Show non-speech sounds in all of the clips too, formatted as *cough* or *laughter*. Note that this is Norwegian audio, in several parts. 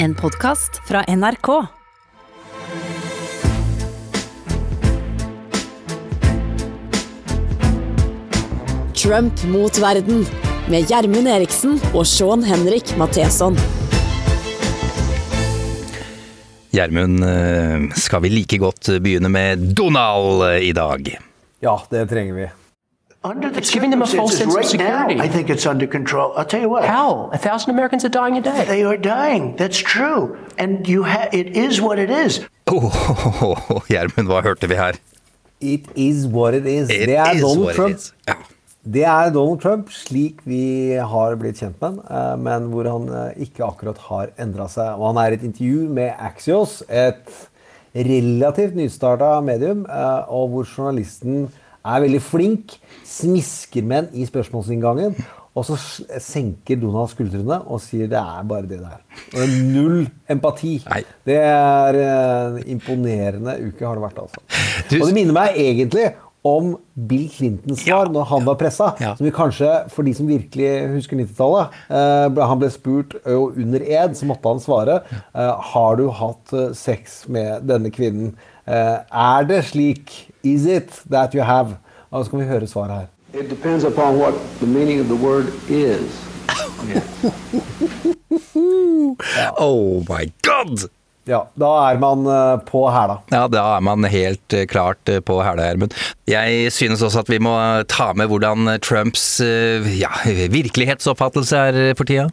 En podkast fra NRK. Trump mot verden med Gjermund Eriksen og Sean Henrik Matheson. Gjermund, eh, skal vi like godt begynne med Donald eh, i dag? Ja, det trenger vi. Under the It's giving them a false sense right of security. now. I think it's under control. I'll tell you what. How? A thousand Americans are dying a day. They are dying. That's true. And you ha- it is what it is. Åh, *laughs* Gjermund, hva hørte vi her? It is what it is. It det er is Donald what it Trump. is. Ja. Det er Donald Trump slik vi har blitt kjent med han, eh, men hvor han eh, ikke akkurat har endra seg. Og han er i et intervju med Axios, et relativt nystarta medium, eh, og hvor journalisten er veldig flink, smisker med han i spørsmålsinngangen. Og så senker Donald skuldrene og sier det er bare det det er. Og null empati. Nei. Det er en imponerende uke har det vært, altså. Og det minner meg egentlig om Bill Clintons svar Ja. når han var pressa. Ja. Som vi kanskje, for de som virkelig husker 90-tallet eh, Han ble spurt ø, under ed, så måtte han svare. eh, har du hatt eh, sex med denne kvinnen? Eh, er det slik? Is it that you have? Og så kan vi høre svaret her. It depends upon what the meaning of the word is. *laughs* Oh my god! Ja, Da er man eh, på hæla. Ja, da er man helt eh, klart på hæla, Gjermund. Jeg synes også at vi må ta med hvordan Trumps ja, virkelighetsoppfattelse er for tida.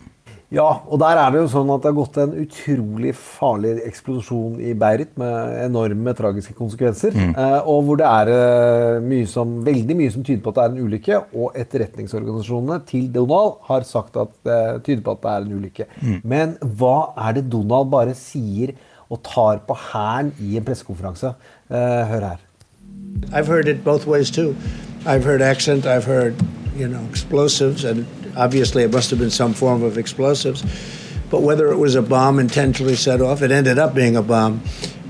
Ja, og der er det jo sånn at det har gått en utrolig farlig eksplosjon i Beirut med enorme tragiske konsekvenser. Mm. og hvor det er eh, mye som, veldig mye som tyder på at det er en ulykke. Og etterretningsorganisasjonene til Donald har sagt at det tyder på at det er en ulykke. Men hva er det Donald bare sier og tar på hælen i en pressekonferanse? Eh, hør her. I've heard it both ways too. I've heard accent, I've heard, you know, explosives, and obviously it must have been some form of explosives. But whether it was a bomb intentionally set off, it ended up being a bomb.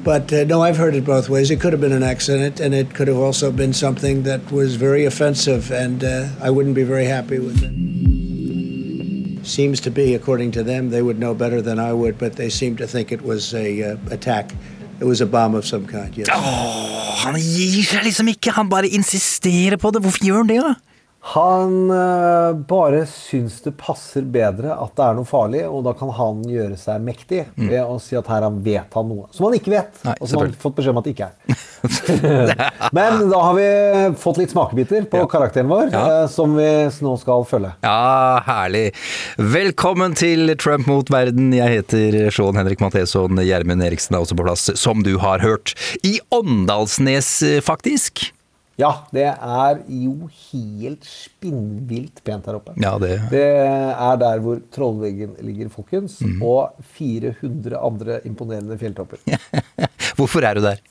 But uh, no, I've heard it both ways. It could have been an accident, and it could have also been something that was very offensive, and uh, I wouldn't be very happy with it. Seems to be, according to them, they would know better than I would, but they seem to think it was a uh, attack. It was a bomb of some kind. Yes. Åh, han gir seg liksom ikke, han bare insisterer på det. Hvorfor gjør han det, da? Han eh, bare syns det passer bedre at det er noe farlig, og da kan han gjøre seg mektig ved å si at her han vet han noe som han ikke vet, Nei, og som han har fått beskjed om at det ikke er. *laughs* *laughs* Men da har vi fått litt smakebiter på karakteren vår, Ja. eh, som vi nå skal følge. Ja, herlig. Velkommen til Trump mot verden. Jeg heter Sean Henrik Matheson. Gjermund Eriksen er også på plass, som du har hørt. I Åndalsnes, eh, faktisk. Ja, det er jo helt spinnvilt pent her oppe. Ja, det Det er der hvor Trollveggen ligger, folkens, Mm. og 400 andre imponerende fjelltopper. *laughs* Hvorfor er du der?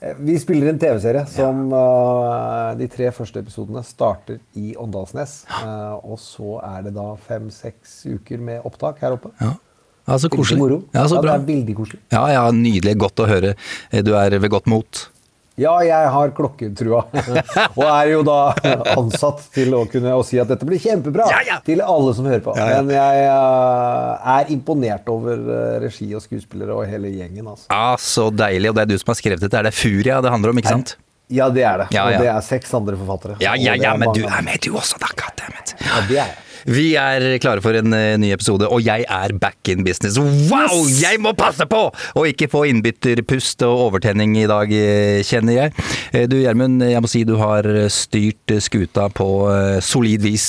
Eh, Vi spiller en TV-serie som eh, de tre første episodene starter i Åndalsnes. Uh, og så er det da fem-seks uker med opptak her oppe. Ja, ja så koselig. Ja, så bra. det er veldig koselig. Ja, ja, nydelig. Godt å høre. Du er ved godt mot. Ja, jeg har klokketrua. *laughs* og er jo da ansatt til å kunne å si at dette blir kjempebra Ja, ja. til alle som hører på. Ja. Men jeg eh, er imponert over eh, regi og skuespillere og hele gjengen. altså. Ja, så deilig. Og det er du som har skrevet dette. Er det Furia det handler om, ikke sant? Ja, det er det. Og det er seks andre forfattere. Ja, ja, ja, men du er med du også, da. Goddammit. Ja, det er jeg. Vi er klare for en eh, ny episode, og jeg er back in business. Wow! Jeg må passe på å ikke få innbytterpust og overtenning i dag, eh, kjenner jeg. Eh, Du Gjermund, jeg må si du har styrt skuta på solid vis.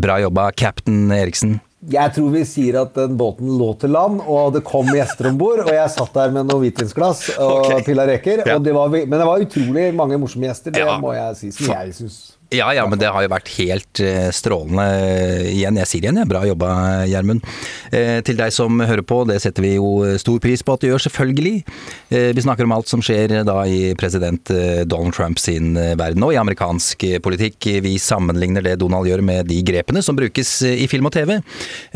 Bra jobba, cap'n Eriksen. Jeg tror vi sier at den båten lå til land, og det kom gjester om bord. Og jeg satt der med noe hvitvinsglass og okay. pilla reker. Ja. Og det var, men det var utrolig mange morsomme gjester, det Ja. må jeg si. Som jeg syns. Ja, ja, men det har jo vært helt eh, strålende igjen. Jeg sier igjen, ja. bra jobba, Gjermund. Eh, til deg som hører på, det setter vi jo stor pris på at du gjør, selvfølgelig. Eh, vi snakker om alt som skjer da i president eh, Donald Trump sin eh, verden, og i amerikansk eh, politikk. Vi sammenligner det Donald gjør med de grepene som brukes eh, i film og TV.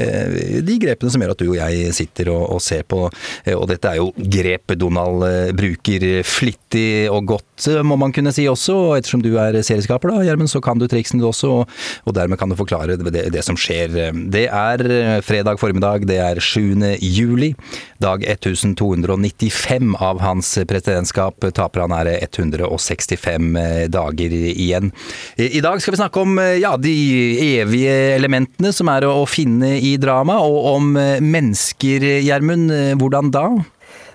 Eh, de grepene som gjør at du og jeg sitter og, og ser på, eh, og dette er jo grep Donald eh, bruker flittig og godt, eh, må man kunne si også, og ettersom du er serieskaper da, Gjermund, Gjermund, så kan du triksene du også, og, og dermed kan du forklare det, det, som skjer. Det er eh, fredag formiddag, det er 7. juli. Dag 1295 av hans presidentskap. Taper han er 165 dager igjen. I dag skal vi snakke om ja, de evige elementene som er å finne i drama, og om mennesker, Gjermund. Hvordan da?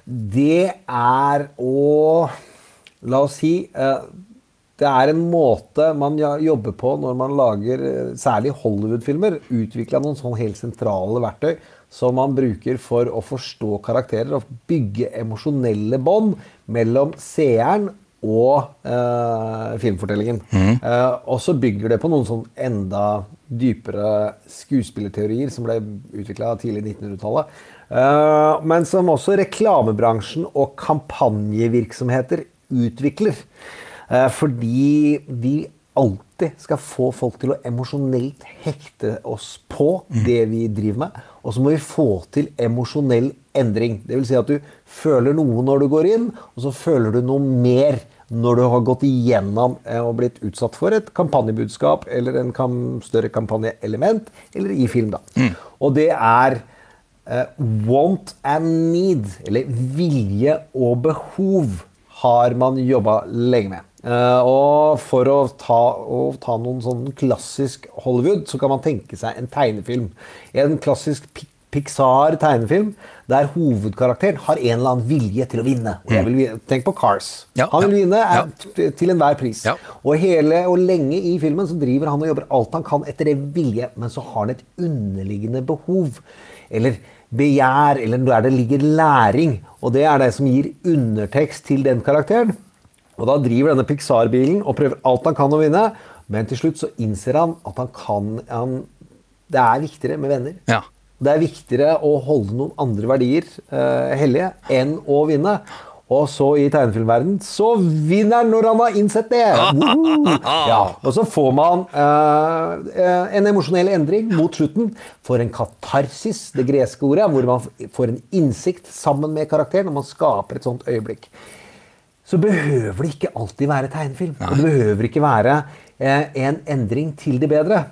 Det er å La oss si eh, det er en måte man jobber på når man lager eh, særlig Hollywood-filmer. Utvikla noen sånn helt sentrale verktøy som man bruker for å forstå karakterer og bygge emosjonelle bånd mellom seeren og eh, filmfortellingen. Mm. Eh, og så bygger det på noen sånn enda dypere skuespillerteorier som ble utvikla tidlig i 1900-tallet. Eh, men som også reklamebransjen og kampanjevirksomheter utvikler. Eh, fordi vi alltid skal få folk til å emosjonelt hekte oss på det vi driver med. Og så må vi få til emosjonell endring. Dvs. Si at du føler noe når du går inn, og så føler du noe mer når du har gått igjennom eh, og blitt utsatt for et kampanjebudskap eller en kam større kampanjeelement, eller i film. da. Mm. Og det er uh, want and need, eller vilje og behov, har man jobba lenge med. Uh, og for å ta, å ta, noen sånn klassisk Hollywood, så kan man tenke seg en tegnefilm. En klassisk Pixar-tegnefilm der hovedkarakteren har en eller annen vilje til å vinne. Vil, tenk på Cars. Ja, han vil vinne ja. til enhver pris. Ja. Og, hele, og lenge i filmen så driver han og jobber alt han kan etter det vilje, men så har han et underliggende behov. Eller begjær, eller der det ligger læring. Og det er det som gir undertekst til den karakteren. Og da driver denne Pixar-bilen og prøver alt han kan å vinne, men til slutt så innser han at han kan han, Det er viktigere med venner. Ja. Det er viktigere å holde noen andre verdier eh, hellige enn å vinne. Og så i tegnefilmverden så vinner han når han har innsett det! Ja, og så får man eh, en emosjonell endring mot slutten. For en katarsis, det greske ordet, hvor man får en innsikt sammen med karakteren, og man skaper et sånt øyeblikk. Så behøver det ikke alltid være tegnefilm. Og det behøver ikke være eh, en endring til det bedre.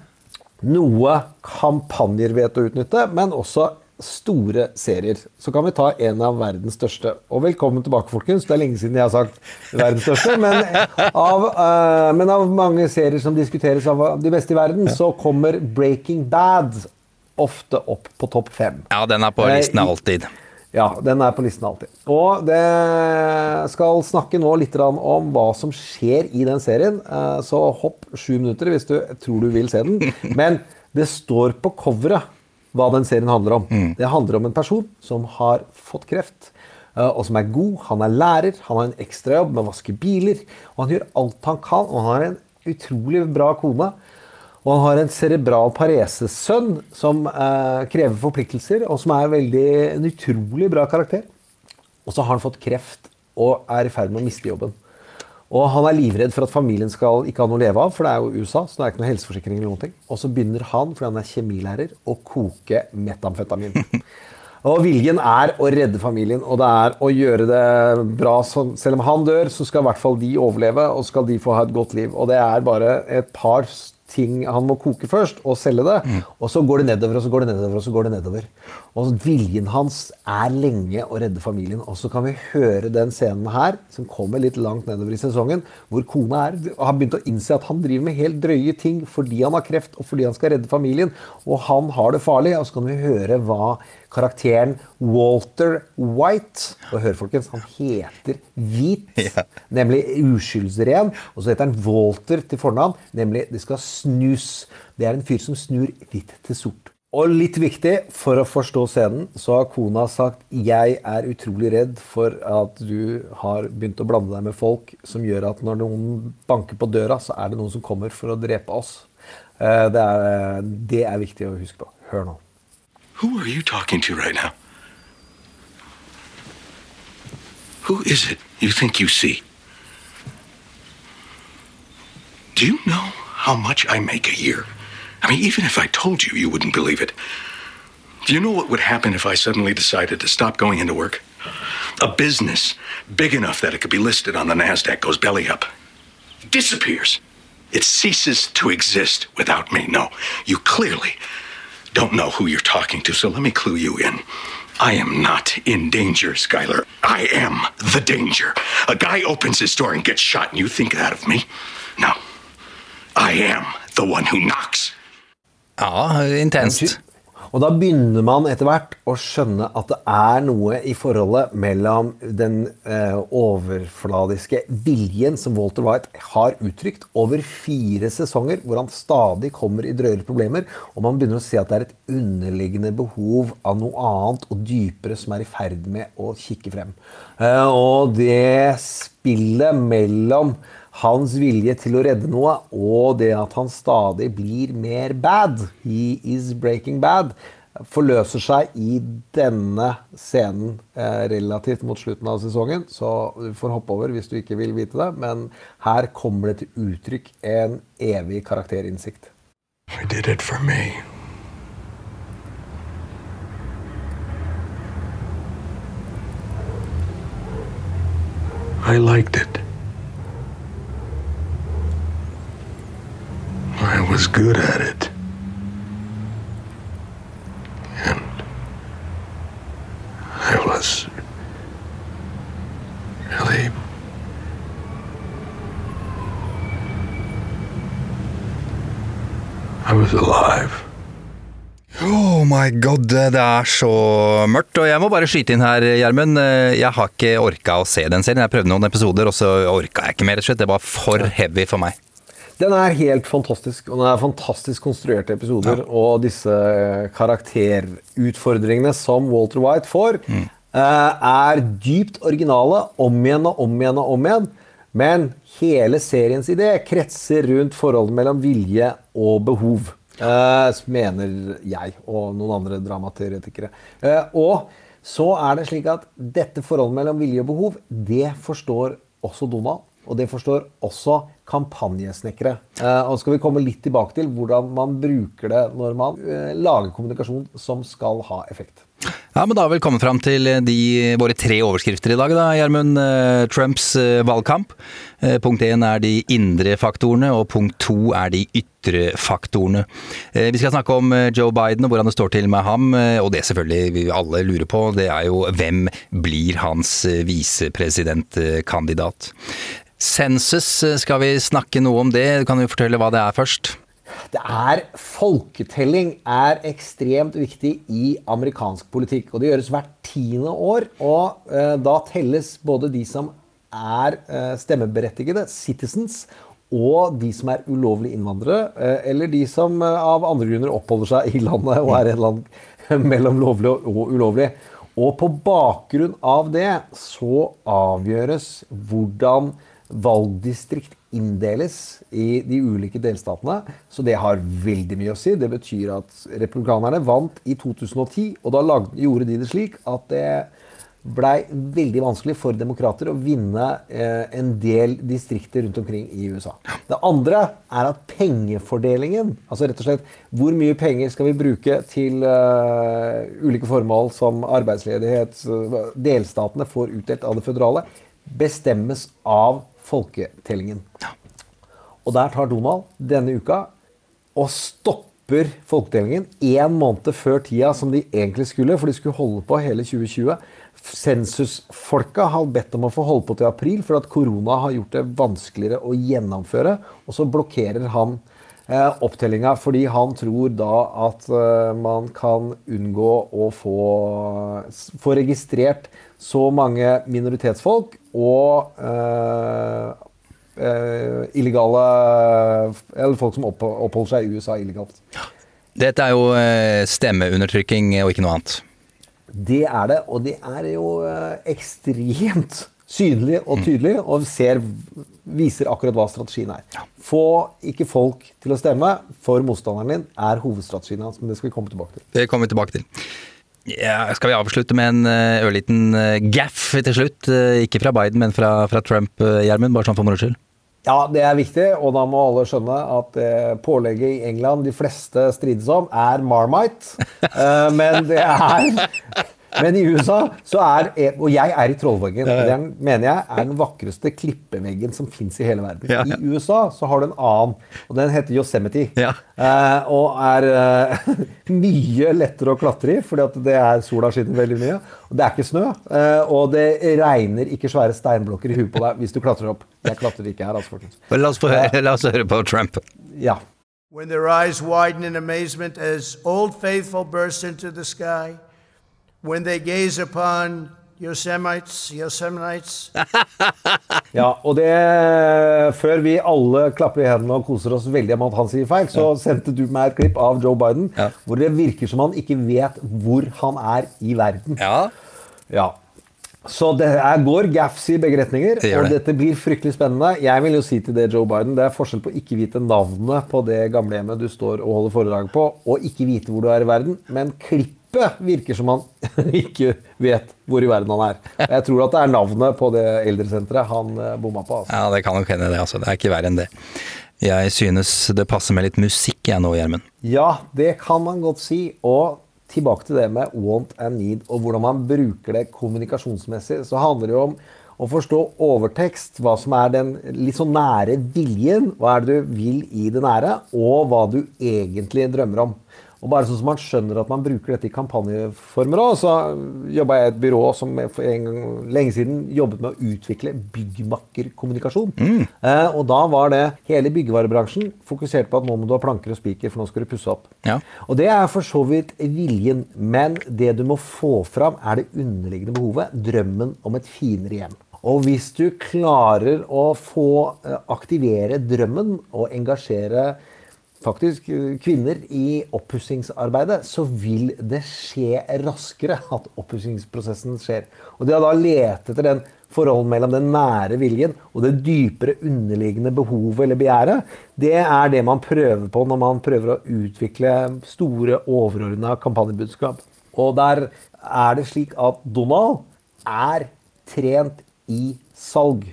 Noe kampanjer vet å utnytte, men også store serier. Så kan vi ta en av verdens største. Og velkommen tilbake, folkens. Det er lenge siden jeg har sagt verdens største. Men av, uh, men av mange serier som diskuteres av de beste i verden, så kommer Breaking Bad ofte opp på topp fem. Ja, den er på eh, listen alltid. Ja, den er på listen alltid. Og det skal snakke nå litt om hva som skjer i den serien. Eh, så hopp sju minutter hvis du tror du vil se den. *laughs* Men det står på coveret hva den serien handler om. Mm. Det handler om en person som har fått kreft, eh, og som er god. Han er lærer, han har en ekstrajobb med å vaske biler. Og han gjør alt han kan, og han har en utrolig bra kone. Og han har en cerebral paresesønn som eh, krever forpliktelser, og som er veldig, en utrolig bra karakter. Og så har han fått kreft og er i ferd med å miste jobben. Og han er livredd for at familien skal ikke ha noe å leve av, for det er jo USA. så det er ikke noe helseforsikring eller noen ting. Og så begynner han, fordi han er kjemilærer, å koke metamfetamin. *laughs* Og viljen er å redde familien, og det er å gjøre det bra. Selv om han dør, så skal i hvert fall de overleve, og skal de få ha et godt liv. Og det er bare et par ting han må koke først, og selge det. Mm. Og så går det nedover, og så går det nedover, og så går det nedover. Og viljen hans er lenge å redde familien. Og så kan vi høre den scenen her, som kommer litt langt nedover i sesongen, hvor kona er, har begynt å innse at han driver med helt drøye ting fordi han har kreft, og fordi han skal redde familien. Og han har det farlig. Og så kan vi høre hva karakteren Walter White Og hør, folkens, han heter Hvit, *laughs* ja. nemlig uskyldsren. Og så heter han Walter til fornavn, nemlig det skal snus. Det er en fyr som snur hvitt til sort. Og litt viktig, for å forstå scenen, så har kona sagt 'Jeg er utrolig redd for at du har begynt å blande deg med folk som gjør at når noen banker på døra, så er det noen som kommer for å drepe oss'. Eh, det er, det er viktig å huske på. Hør nå. Who are you talking to right now? Who is it you think you see? Do you know how much I make a year? I mean, even if I told you, you wouldn't believe it. Do you know what would happen if I suddenly decided to stop going into work? A business big enough that it could be listed on the NASDAQ goes belly up, disappears. It ceases to exist without me. No, you clearly don't know who you're talking to, so let me clue you in. I am not in danger, Skylar. I am the danger. A guy opens his door and gets shot, and you think that of me? No. I am the one who knocks. Ja, intenst. Og da begynner man etter hvert å skjønne at det er noe i forholdet mellom den eh, overfladiske viljen som Walter White har uttrykt over fire sesonger, hvor han stadig kommer i drøyere problemer, og man begynner å se at det er et underliggende behov av noe annet og dypere som er i ferd med å kikke frem. Eh, og det spillet mellom hans vilje til å redde noe, og det at han stadig blir mer bad, he is breaking bad, forløser seg i denne scenen eh, relativt mot slutten av sesongen. Så du får hoppe over hvis du ikke vil vite det, men her kommer det til uttrykk en evig karakterinnsikt. I did it for me. I liked it. Was good at it. And I was really I was alive. Oh my god, det er så mørkt. Og jeg må bare skyte inn her, Gjermund. Jeg har ikke orka å se den serien. Jeg prøvde noen episoder, og så orka jeg ikke mer, rett og slett. Det var for heavy for meg. Den er helt fantastisk, og den er fantastisk konstruerte episoder. Og disse karakterutfordringene som Walter White får, eh, er dypt originale om igjen og om igjen og om igjen. Men hele seriens idé kretser rundt forholdet mellom vilje og behov. eh, mener jeg og noen andre dramateoretikere. Eh, og så er det slik at dette forholdet mellom vilje og behov, det forstår også Donald. Og det forstår også kampanjesnekkere. Og og skal vi komme litt tilbake til hvordan man bruker det når man eh, lager kommunikasjon som skal ha effekt. Ja, men da har vi kommet fram til de, våre tre overskrifter i dag, da, Gjermund. Eh, Trumps eh, valgkamp. Eh, Punkt én er de indre faktorene, og punkt to er de ytre faktorene. Eh, Vi skal snakke om eh, Joe Biden og hvordan det står til med ham, eh, og det selvfølgelig vi alle lurer på, det er jo hvem blir hans eh, visepresidentkandidat. Sensus, eh, skal vi snakke noe om det? Kan du fortelle hva det er først? Det er Folketelling er ekstremt viktig i amerikansk politikk. og Det gjøres hvert tiende år. og eh, Da telles både de som er eh, stemmeberettigede, citizens, og de som er ulovlige innvandrere, eh, eller de som eh, av andre grunner oppholder seg i landet og er et land *laughs* mellom lovlig og ulovlig. Og på bakgrunn av det så avgjøres hvordan valgdistrikt inndeles i de ulike delstatene. Så det har veldig mye å si. Det betyr at republikanerne vant i 2010, og da lagde, gjorde de det slik at det blei veldig vanskelig for demokrater å vinne eh, en del distrikter rundt omkring i USA. Det andre er at pengefordelingen, altså rett og slett hvor mye penger skal vi bruke til eh, ulike formål som arbeidsledighet, delstatene får utdelt av det føderale, bestemmes av folketellingen. Og der tar Donald denne uka og stopper folketellingen én måned før tida som de egentlig skulle, for de skulle holde på hele 2020. Sensusfolka har bedt om å få holde på til april, for at korona har gjort det vanskeligere å gjennomføre. Og så blokkerer han eh, opptellinga fordi han tror da at eh, man kan unngå å få, få registrert så mange minoritetsfolk og eh, eh, illegale Eller folk som oppholder seg i USA illegalt. Dette er jo eh, stemmeundertrykking og ikke noe annet. Det er det, og det er jo ekstremt synlig og tydelig, og ser, viser akkurat hva strategien er. Få ikke folk til å stemme for motstanderen din, er hovedstrategien hans. Men det skal vi komme tilbake til. Det kommer vi tilbake til. Ja, skal vi avslutte med en eh, ørliten eh, gaff til slutt? Eh, Ikke fra Biden, men fra, fra Trump, Gjermund, bare sånn for moro skyld. Ja, det er viktig, og da må alle skjønne at det pålegget i England de fleste strides om, er Marmite. *laughs* Men det er Men i USA så er Og jeg er i Trollveggen. Den mener jeg er den vakreste klippeveggen som fins i hele verden. Ja, ja. I USA så har du en annen, og den heter Yosemite. Eh, og er eh, *laughs* mye lettere å klatre i, fordi at det er sola skinner veldig mye. Og det er ikke snø. eh, og det regner ikke svære steinblokker i huet på deg hvis du klatrer opp. Jeg klatrer ikke her, altså, folkens. La oss, høre, la oss høre på Trump. Ja. When their eyes widen in amazement as Old Faithful bursts into the sky, when they gaze upon Yosemites, Yosemites, *laughs* Ja, og det Før vi alle klapper i hendene og koser oss veldig med at han sier feil, så sendte du meg et klipp av Joe Biden Ja. hvor det virker som han ikke vet hvor han er i verden. Ja. Ja. Så det er, går gaffs i begge retninger, Det gjør og det. dette blir fryktelig spennende. Jeg vil jo si til det, Joe Biden, det er forskjell på å ikke vite navnet på det gamlehjemmet du står og holder foredrag på, og ikke vite hvor du er i verden, men klippet virker som han *laughs* ikke vet hvor i verden han er. Jeg tror at det er navnet på det eldresenteret han eh, bomma på. Altså. ja, det kan nok hende det, altså. Det er ikke verre enn det. Jeg synes det passer med litt musikk jeg nå, Gjermund. Ja, det kan man godt si. Og tilbake til det med want and need, og hvordan man bruker det kommunikasjonsmessig, så handler det jo om å forstå overtekst, hva som er den litt så nære viljen, hva er det du vil i det nære, og hva du egentlig drømmer om. Og bare sånn som man skjønner at man bruker dette i kampanjeformer òg. så jobba jeg i et byrå som for en gang lenge siden jobbet med å utvikle byggmakkerkommunikasjon. Eh, og da var det hele byggevarebransjen fokusert på at nå må du ha planker og spiker, for nå skal du pusse opp. Ja. Og det er for så vidt viljen, men det du må få fram, er det underliggende behovet, drømmen om et finere hjem. Og hvis du klarer å få eh, aktivere drømmen og engasjere faktisk eh, kvinner i oppussingsarbeidet, så vil det skje raskere at oppussingsprosessen skjer. Og det å da lete etter den forholdet mellom den nære viljen og det dypere underliggende behovet eller begjæret, det er det man prøver på når man prøver å utvikle store, overordna kampanjebudskap. Og der er det slik at Donald er trent i salg.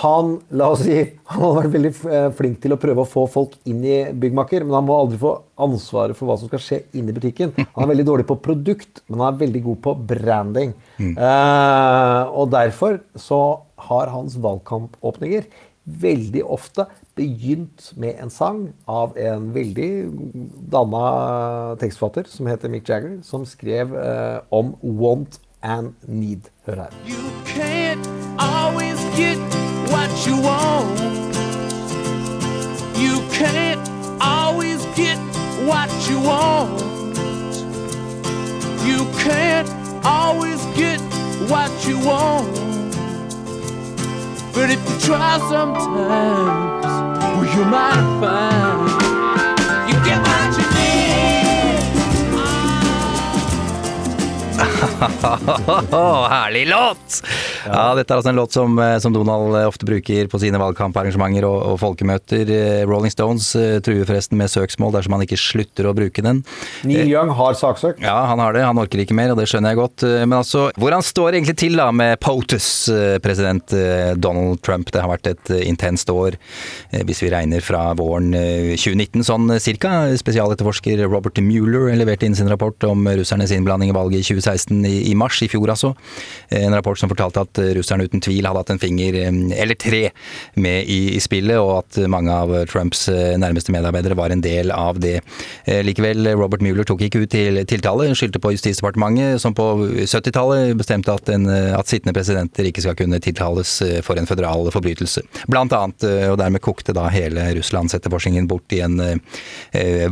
Han la oss si, han har vært veldig eh, flink til å prøve å få folk inn i byggmaker, men han må aldri få ansvaret for hva som skal skje inni butikken. Han er veldig dårlig på produkt, men han er veldig god på branding. Eh, og derfor så har hans valgkampåpninger veldig ofte begynt med en sang av en veldig danna tekstforfatter som heter Mick Jagger, som skrev eh, om want and need. Hør her. You can't always get what you want. You can't always get what you want. You can't always get what you want. But if you try sometimes, well, you might find you get what you need. *laughs* Herlig låt! Ja. dette er altså en låt som, eh, som Donald eh, ofte bruker på sine valgkamparrangementer og, og folkemøter. Eh, Rolling Stones truer forresten med søksmål dersom han ikke slutter å bruke den. Neil Young har saksøkt. Ja, han har det. Han orker ikke mer, og det skjønner jeg godt. Men altså, hvordan står egentlig til da med POTUS, president Donald Trump? Det har vært et intenst år, hvis vi regner fra våren eh, 2019 sånn cirka. Spesialetterforsker Robert Mueller leverte inn sin rapport om russernes innblanding i valget i 2016 i, i mars i fjor, altså. En rapport som fortalte at eh, russerne uten tvil hadde hatt en finger, eh, eller tre, med i, i spillet, og at mange av Trumps eh, nærmeste medarbeidere var en del av det. Likevel, Robert Mueller tok ikke ut til tiltale, skyldte på Justisdepartementet, som på 70-tallet bestemte at, en, at sittende presidenter ikke skal kunne tiltales for en føderal forbrytelse. Blant annet, og dermed kokte da hele Russlandsetterforskningen bort i en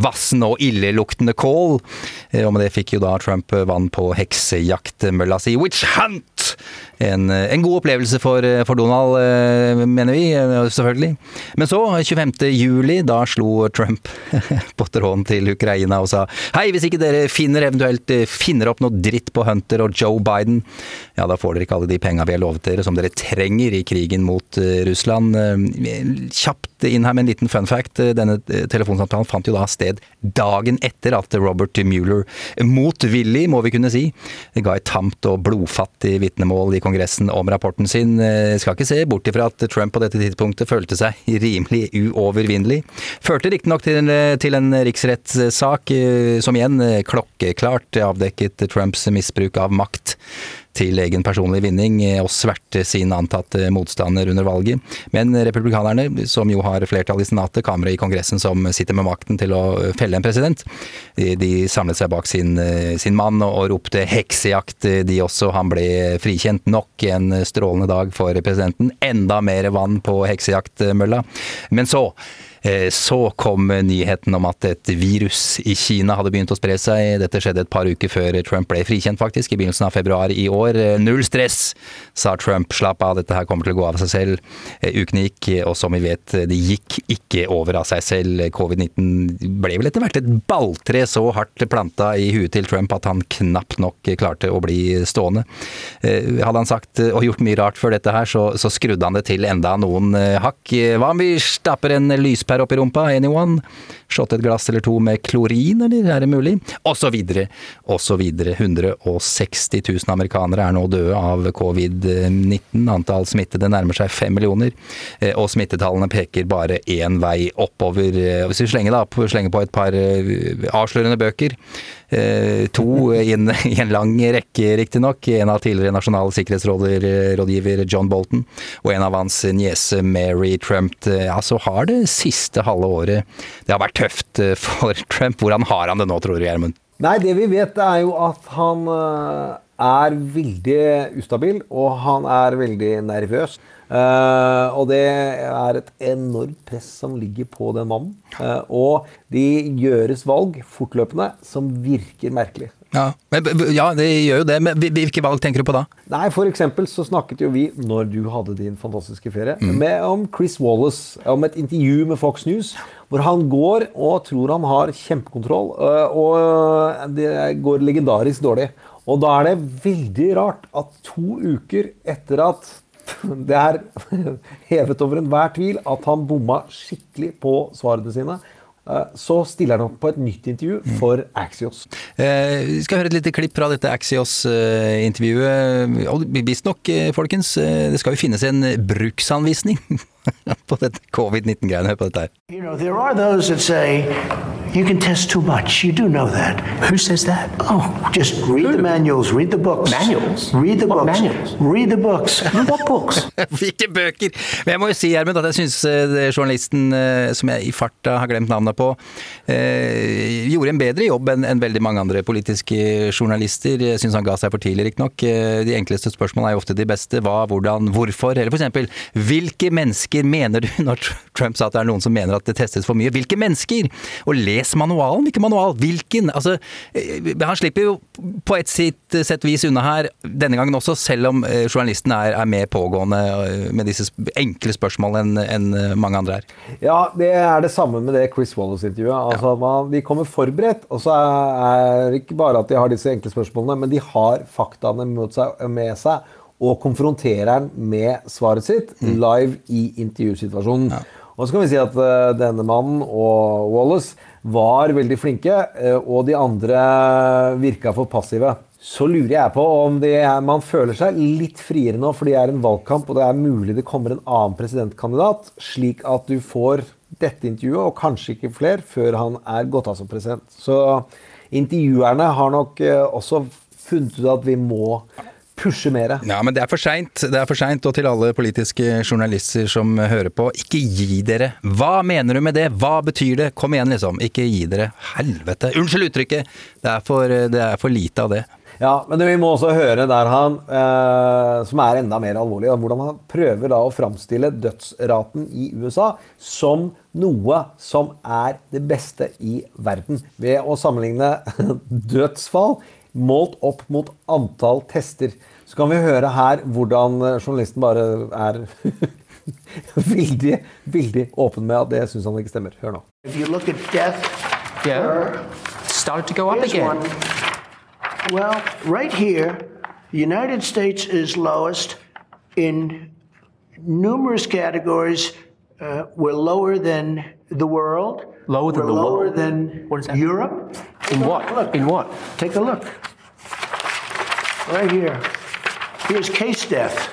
vassen og illeluktende kål. Og med det fikk jo da Trump vann på heksejaktmølla si Witch Hunt! En, eh, en god opplevelse for, eh, for Donald, eh, mener vi, selvfølgelig. Men så, 25. juli, da slo Trump *laughs* på tråden til Ukraina og sa hei, hvis ikke dere finner eventuelt finner opp noe dritt på Hunter og Joe Biden, ja da får dere ikke alle de penga vi har lovet dere som dere trenger i krigen mot Russland. Kjapt inn her med en liten fun fact. Denne telefonsamtalen fant jo da sted dagen etter at Robert Mueller, motvillig må vi kunne si, ga et tamt og blodfattig vitnemål i Kongressen om rapporten sin. Jeg Skal ikke se bort ifra at Trump på dette tidspunktet følte seg rimelig uovervinnelig. Førte riktignok til, til en riksrettssak eh, som igjen eh, klokkeklart avdekket Trumps misbruk av makt til egen personlig vinning eh, og sverte sin antatte motstander under valget. Men republikanerne, som jo har flertall i senatet, kammeret i Kongressen som sitter med makten til å felle en president, de, samlet seg bak sin, eh, sin mann og, og ropte heksejakt, eh, de også. Han ble frikjent. Nok en strålende dag for presidenten. Enda mer vann på heksejaktmølla. Men så Så kom nyheten om at et virus i Kina hadde begynt å spre seg. Dette skjedde et par uker før Trump ble frikjent, faktisk, i begynnelsen av februar i år. Eh, Null stress, sa Trump. Slapp av, dette her kommer til å gå av seg selv. Eh, Ukene gikk, og som vi vet, det gikk ikke over av seg selv. Covid-19 ble vel etter hvert et balltre så hardt planta i huet til Trump at han knapt nok klarte å bli stående. Eh, Hadde han sagt og gjort mye rart før dette her, så, så skrudde han det til enda noen eh, hakk. Hva om vi stapper en lyspære opp i rumpa? Anyone? Shot et glass eller to med klorin, eller er det mulig? Og så videre, og så videre. 160 000 amerikanere er nå døde av covid-19. Antall smittede nærmer seg fem millioner, eh, og smittetallene peker bare én vei oppover. Eh, Hvis vi slenger, da, slenger på et par eh, avslørende bøker, eh, to i en, i en lang rekke riktignok, en av tidligere nasjonal sikkerhetsrådgiver John Bolton, og en av hans niese Mary Trump, eh, ja, så har det siste halve året det har vært tøft eh, for *laughs* Trump. Hvordan har han det nå, tror du, Gjermund? Nei, det vi vet er jo at han eh, er veldig ustabil, og han er veldig nervøs. Uh, og det er et enormt press som ligger på den mannen. Uh, og de gjøres valg fortløpende som virker merkelig. Ja, ja, det gjør jo det. Men hvilke valg tenker du på da? Nei, for eksempel så snakket jo vi, når du hadde din fantastiske ferie, med, om Chris Wallace, om et intervju med Fox News, hvor han går og tror han har kjempekontroll, uh, og det går legendarisk dårlig. Og da er det veldig rart at to uker etter at det er *laughs* hevet over enhver tvil at han bomma skikkelig på svarene sine, øh, så stiller han opp på et nytt intervju for Axios. Eh, vi skal høre et lite klipp fra dette Axios-intervjuet. Og visstnok, eh, folkens, eh, det skal jo finnes en bruksanvisning *laughs* *laughs* på dette covid-19-greiene. Hør på dette her. You know, there are those that say you can test too much. You do know that. Who says that? Oh, just read the manuals, read the books. Manuals? Read the What books. manuals? Read the books. What books? *laughs* Hvilke bøker! Men jeg må jo si, Gjermund, at jeg syns journalisten eh, som jeg i farta har glemt navnet på, eh, gjorde en bedre jobb enn en veldig mange andre politiske journalister. Jeg syns han ga seg for tidlig, riktignok. Eh, De enkleste spørsmålene er jo ofte de beste. Hva, hvordan, hvorfor? Eller for eksempel, hvilke mennesker mener du *laughs* når Trump sa at det er noen som mener at det testes for mye? Hvilke mennesker? Og les manualen, hvilken manual. Hvilken? Altså, eh, han slipper jo på et sitt sett vis unna her, denne gangen også, selv om eh, journalisten er, er mer pågående eh, med disse enkle spørsmålene enn en mange andre er. Ja, det er det samme med det Chris Wallace-intervjuet. Altså, ja. man, De kommer forberedt, og så er det ikke bare at de har disse enkle spørsmålene, men de har faktaene med seg og konfronterer han med svaret sitt live i intervjusituasjonen. Og så kan vi si at eh, denne mannen og Wallace var veldig flinke, eh, og de andre virka for passive. Så lurer jeg på om det er, man føler seg litt friere nå, for det er en valgkamp, og det er mulig det kommer en annen presidentkandidat, slik at du får dette intervjuet, og kanskje ikke flere, før han er gått av som president. Så intervjuerne har nok eh, også funnet ut at vi må pushe mer. Ja, men det er for seint. Det er for seint. Og til alle politiske journalister som hører på, ikke gi dere. Hva mener du med det? Hva betyr det? Kom igjen, liksom. Ikke gi dere. Helvete. Unnskyld uttrykket. Det er for, det er for lite av det. Ja, men vi må også høre der han, eh, som er enda mer alvorlig, hvordan han prøver da å framstille dødsraten i USA som noe som er det beste i verden. Ved å sammenligne *laughs* dødsfall målt opp mot antall tester. Så kan vi høre her hvordan eh, journalisten bare er *laughs* veldig, veldig åpen med at det syns han ikke stemmer. Hør nå. If you look at death, Yeah. per Started to go up again. one. Well, right here, the United States is lowest in numerous categories. Uh, we're lower than the world. Lower than we're the lower world? than What is that? Europe. In what? Look, In what? take a look. Right here. Here's case death.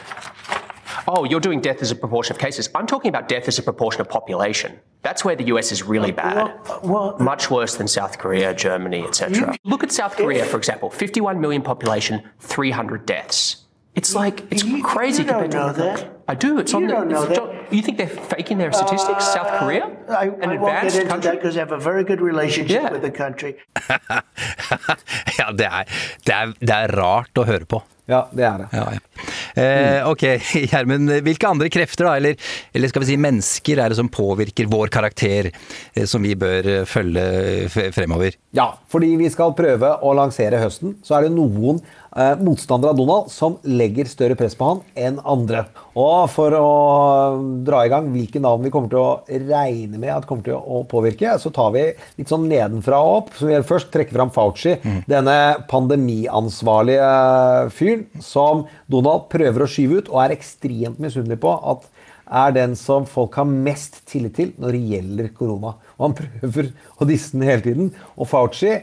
Oh, you're doing death as a proportion of cases. I'm talking about death as a proportion of population. That's where the US is really uh, bad. Well, well, Much worse than South Korea, Germany, etc. Look at South Korea, for example. 51 million population, 300 deaths. It's like it's you- crazy you don't compared to know that. I do. It's You on the. don't know it's- that. You think they're faking their statistics? South Korea, I, an I won't get advanced into country. because I have a very good relationship Yeah. with the country. *laughs* Ja, det er, det, er, det er rart å høre på. Ja, det er det. Ja, ja. Eh, ok, *laughs* Gjermund. Hvilke andre krefter, da, eller, eller skal vi si mennesker, er det som påvirker vår karakter, eh, som vi bør eh, følge fremover? Ja, fordi vi skal prøve å lansere høsten, så er det noen eh, motstandere av Donald som legger større press på han enn andre. Og for å dra i gang hvilke navn vi kommer til å regne med at kommer til å påvirke, så tar vi litt sånn nedenfra og opp. Så vi først trekker fram Fauci, denne pandemiansvarlige fyren som Donald prøver å skyve ut, og er ekstremt misunnelig på at er den som folk har mest tillit til når det gjelder korona. Og han prøver å disse den hele tiden. Og Fauci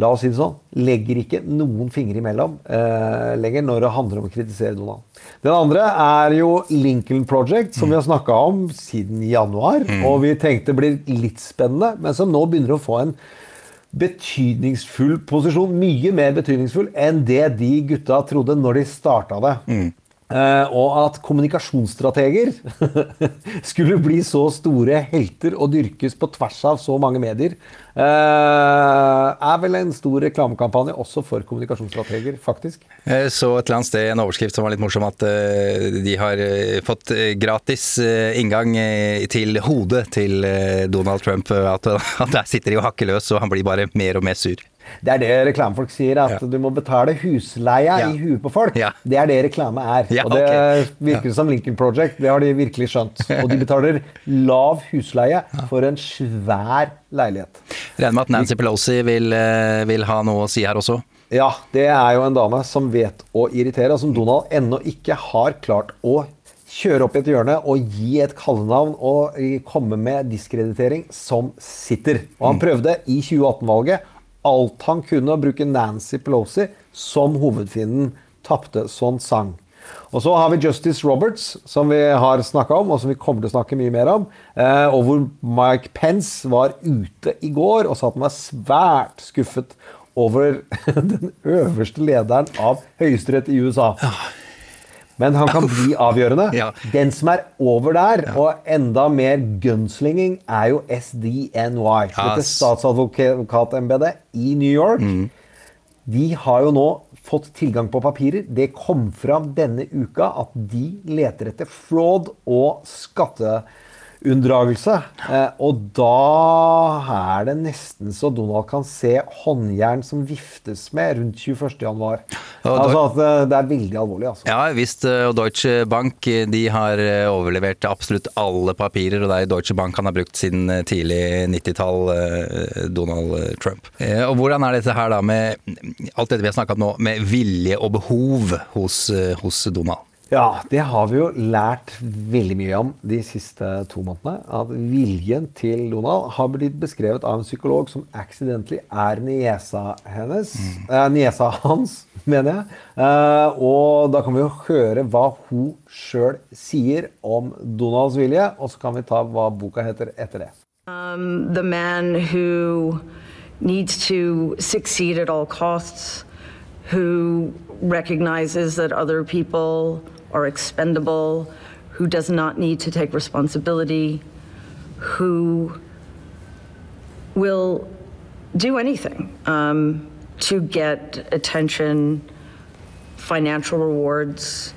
la oss si det sånn, legger ikke noen fingre imellom eh, lenger når det handler om å kritisere Donald. Den andre er jo Lincoln Project, som vi har snakka om siden januar. Og vi tenkte blir litt spennende, men som nå begynner å få en betydningsfull posisjon. Mye mer betydningsfull enn det de gutta trodde når de starta det. Eh, og at kommunikasjonsstrateger *laughs* skulle bli så store helter og dyrkes på tvers av så mange medier, eh, er vel en stor reklamekampanje også for kommunikasjonsstrateger, faktisk. Jeg så et eller annet sted en overskrift som var litt morsom, at eh, de har eh, fått eh, gratis eh, inngang eh, til hodet til eh, Donald Trump. eh, at *laughs* der sitter de og hakker løs, og han blir bare mer og mer sur. Det er det reklamefolk sier, at Ja. du må betale husleia Ja. i huet på folk. Ja. Det er det reklame er. Og det okay. virker som Lincoln Project. Det har de virkelig skjønt. Og de betaler lav husleie for en svær leilighet. Regner med at Nancy Pelosi vil, eh, vil ha noe å si her også. Ja, det er jo en dame som vet å irritere, og som Donald ennå ikke har klart å kjøre opp i et hjørne og gi et kallenavn og komme med diskreditering som sitter. Og han prøvde i 2018-valget alt han kunne å bruke Nancy Pelosi som hovedfienden tapte sånn sang. Og så har vi Justice Roberts, som vi har snakka om, og som vi kommer til å snakke mye mer om. Eh, og hvor Mike Pence var ute i går og sa at han var svært skuffet over *laughs* den øverste lederen av høyesterett i USA. Men han kan bli avgjørende. Ja. Den som er over der, og enda mer gunslinging, er jo SDNY. Ja, Dette statsadvokatembetet i New York. De har jo nå fått tilgang på papirer. Det kom fram denne uka at de leter etter fraud og skatteunndragelse. Eh, og da er det nesten så Donald kan se håndjern som viftes med rundt 21.1. Og Altså at eh, det er veldig alvorlig, altså. Ja visst, eh, og Deutsche Bank de har overlevert absolutt alle papirer, og det er Deutsche Bank han har brukt siden tidlig 90-tall, eh, Donald Trump. Eh, Og hvordan er dette her da med alt dette vi har snakka om nå, med vilje og behov hos, hos Donald? Ja, det har vi jo lært veldig mye om de siste to månedene. At viljen til Donald har blitt beskrevet av en psykolog som accidentally er niesa hennes. Eh, niesa hans, *laughs* mener jeg. Eh, og da kan vi jo høre hva hun sjøl sier om Donalds vilje, og så kan vi ta hva boka heter etter det. Um, the man who needs to succeed at all costs, who recognizes that other people are expendable, who does not need to take responsibility, who will do anything um, to get attention, financial rewards,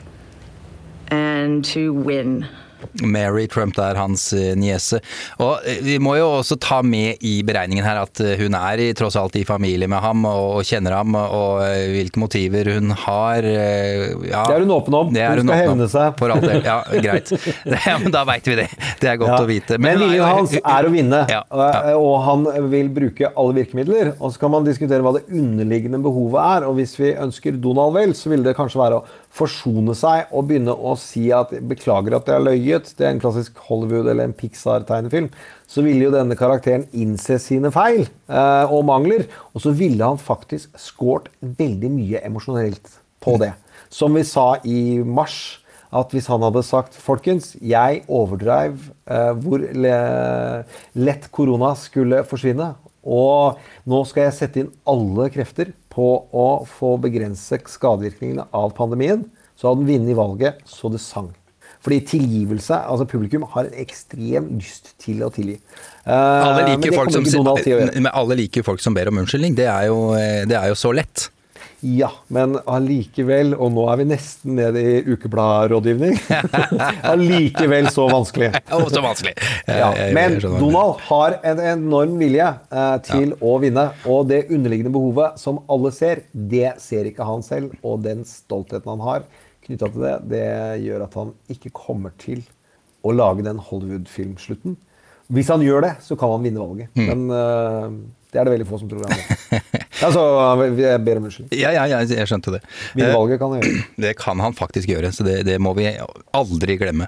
and to win. Mary Trump det er hans eh, niese. Og eh, vi må jo også ta med i beregningen her at eh, hun er i, tross alt i familie med ham og, kjenner ham, og hvilke motiver hun har. Ja, Det er hun åpen om. Hun hun skal hevne seg. For all del. Ja, greit. *laughs* *laughs* Ja, men da veit vi det. Det er godt Ja. å vite. Men er viljen hans er å vinne, Ja, og- han vil bruke alle virkemidler. Og så kan man diskutere hva det underliggende behovet er. Og hvis vi ønsker Donald vel, så ville det kanskje være å forsone seg og begynne å si at 'beklager at jeg har løyet'. Det er en klassisk Hollywood- eller en Pixar-tegnefilm. Så ville jo denne karakteren innse sine feil eh, og mangler. Og så ville han faktisk skåret veldig mye emosjonelt på det. Som vi sa i mars, at hvis han hadde sagt Folkens, jeg overdreiv eh, hvor le lett korona skulle forsvinne. Og nå skal jeg sette inn alle krefter på å få begrense skadevirkningene av pandemien. Så hadde han vunnet valget så det sang. Fordi tilgivelse altså Publikum har en ekstrem lyst til å tilgi. Uh, Alle men liker, det folk som, men alle liker folk som ber om unnskyldning. Det er jo, eh, det er jo så lett. Ja, men allikevel, og nå er vi nesten nede i ukebladrådgivning, *laughs* allikevel så vanskelig. *laughs* Så vanskelig. Ja, men Donald har en enorm vilje til til å vinne, og det underliggende behovet som alle ser, det ser ikke han selv, og den stoltheten han har knytta til det, det gjør at han ikke kommer til å lage den Hollywood-filmslutten. Hvis han gjør det, så kan han vinne valget. Mm. Men uh, det er det veldig få som tror han. *laughs* Altså, jeg ber om unnskyldning. Ja, ja, ja, jeg skjønte det. Vinne Eh, kan han gjøre. *clears throat* Det kan han faktisk gjøre, så det, det må vi aldri glemme.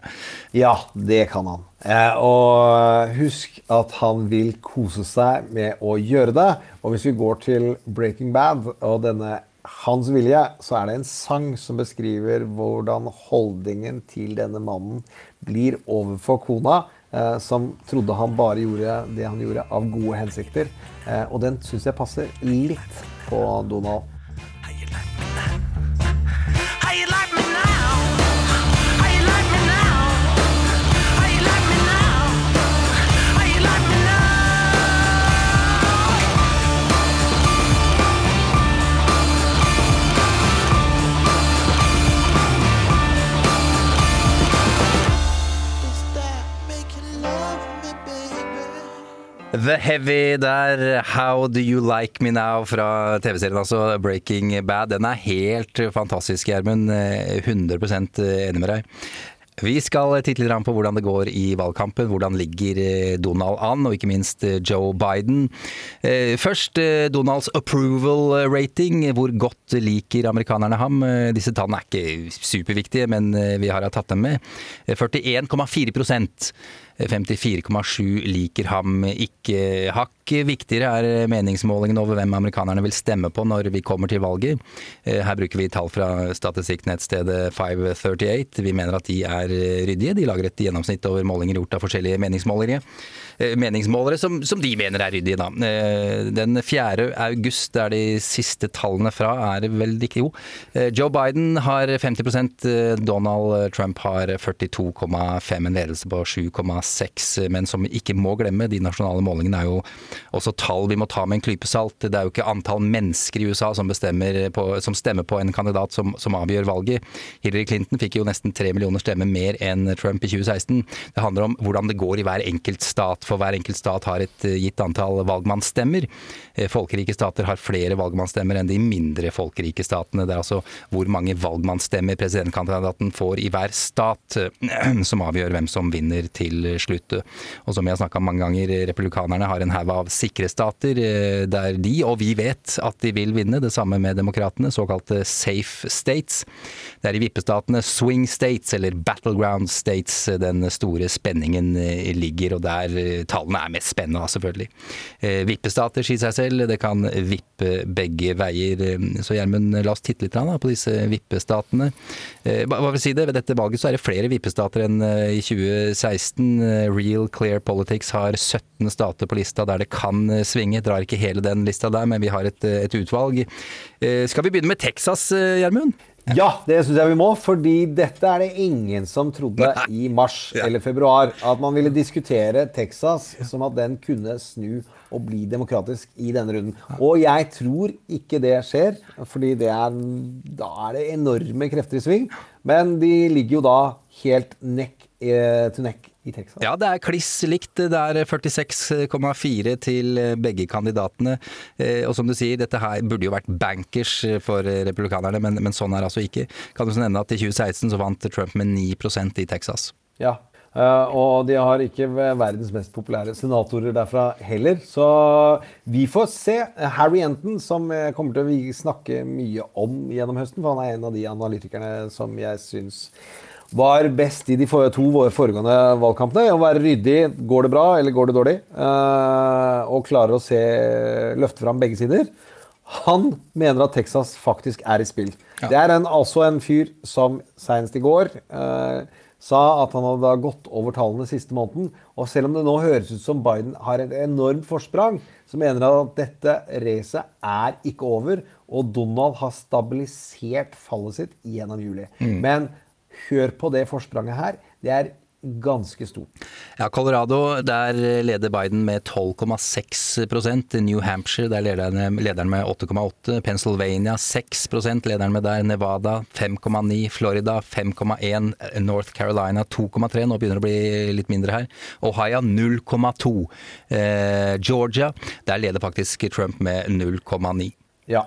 Ja, det kan han. Eh, og husk at han vil kose seg med å gjøre det. Og hvis vi går til Breaking Bad og denne hans vilje, så er det en sang som beskriver hvordan holdningen til denne mannen blir overfor kona, eh, som trodde han bare gjorde det han gjorde av gode hensikter. Eh, og den syns jeg passer litt på Donald. The Heavy der, How Do You Like Me Now fra TV-serien altså Breaking Bad. Den er helt fantastisk, Gjermund. Eh, 100 enig med deg. Vi skal titte litt på hvordan det går i valgkampen. Hvordan ligger eh, Donald an, og ikke minst eh, Joe Biden. Eh, Først eh, Donalds approval rating. Hvor godt liker amerikanerne ham? Eh, Disse tallene er ikke superviktige, men eh, vi har tatt dem med. Eh, 41,4 54,7 liker ham ikke. Hakk viktigere er meningsmålingen over hvem amerikanerne vil stemme på når vi kommer til valget. Eh, Her bruker vi tall fra statistikknettstedet 538. Vi mener at de er eh, ryddige. De lager et gjennomsnitt over målinger gjort av forskjellige meningsmålere. Eh, Meningsmålere som, som de mener er ryddige, da. Den 4. august er de siste tallene fra, er vel ikke jo. Joe Biden har 50 eh, Donald Trump har 42,5, en ledelse på 7,6 men som vi ikke må glemme, de nasjonale målingene er jo også tall vi må ta med en klype salt. Det er jo ikke antall mennesker i USA som, på, som stemmer på en kandidat som, som avgjør valget. Hillary Clinton fikk jo nesten tre millioner stemmer mer enn Trump i 2016. Det handler om hvordan det går i hver enkelt stat, for hver enkelt stat har et eh, gitt antall valgmannsstemmer. Eh, Folkerike stater har flere valgmannsstemmer enn de mindre folkerike statene. Det er altså hvor mange valgmannsstemmer presidentkandidaten får i hver stat *clears throat* som avgjør hvem som vinner til slutt. Og som jeg har snakka om mange ganger, republikanerne har en haug av sikre stater eh, der de, og vi vet at de vil vinne. Det samme med demokratene, såkalte safe states. Det er i vippestatene swing states, eller battleground states, den store spenningen eh, ligger, og der eh, tallene er mest spennende, selvfølgelig. Eh, Vippestater sier seg selv, det kan vippe begge veier. Eh, Så Gjermund, la oss titte litt på disse vippestatene. Eh, Hva vil si det? Ved dette valget så er det flere vippestater enn eh, i 2016. Eh, Real Clear Politics har 17 stater på lista der det kan eh, svinge. Drar ikke hele den lista der, men vi har et, eh, et utvalg. Eh, Skal vi begynne med Texas, Gjermund? Ja, det syns jeg vi må. Fordi dette er det ingen som trodde i mars eller februar. At man ville diskutere Texas som at den kunne snu og bli demokratisk i denne runden. Og jeg tror ikke det skjer, fordi det er, da er det enorme krefter i sving. Men de ligger jo da helt nekk eh, Tunek i Texas. Ja, det er kliss likt. Det er 46,4 til begge kandidatene. Eh, Og som du sier, dette her burde jo vært bankers for republikanerne, men, men sånn er altså ikke. Kan du også nevne at i 2016 så vant Trump med 9% i Texas. Ja, eh, og de har ikke verdens mest populære senatorer derfra heller. Så vi får se. Harry Enton, som jeg kommer til å snakke mye om gjennom høsten, for han er en av de analytikerne som jeg syns var best i de to våre foregående valgkampene. Å være ryddig. Går det bra, eller går det dårlig? Eh, og klarer å se løfte fram begge sider. Han mener at Texas faktisk er i spill. Det er en, altså en fyr som senest i går eh, sa at han hadde gått over tallene siste måneden. Og selv om det nå høres ut som Biden har et enormt forsprang, så mener han at dette racet er ikke over, og Donald har stabilisert fallet sitt gjennom juli. Mm. Men hør på det forspranget her. Det er ganske stort. Ja, Colorado, der leder Biden med 12,6% New Hampshire, der leder han med 8,8 Pennsylvania 6% leder med der. Nevada 5,9 Florida 5,1 North Carolina 2,3 Nå begynner det å bli litt mindre her. Ohio 0,2 eh, Georgia, der leder faktisk Trump med 0,9 Ja.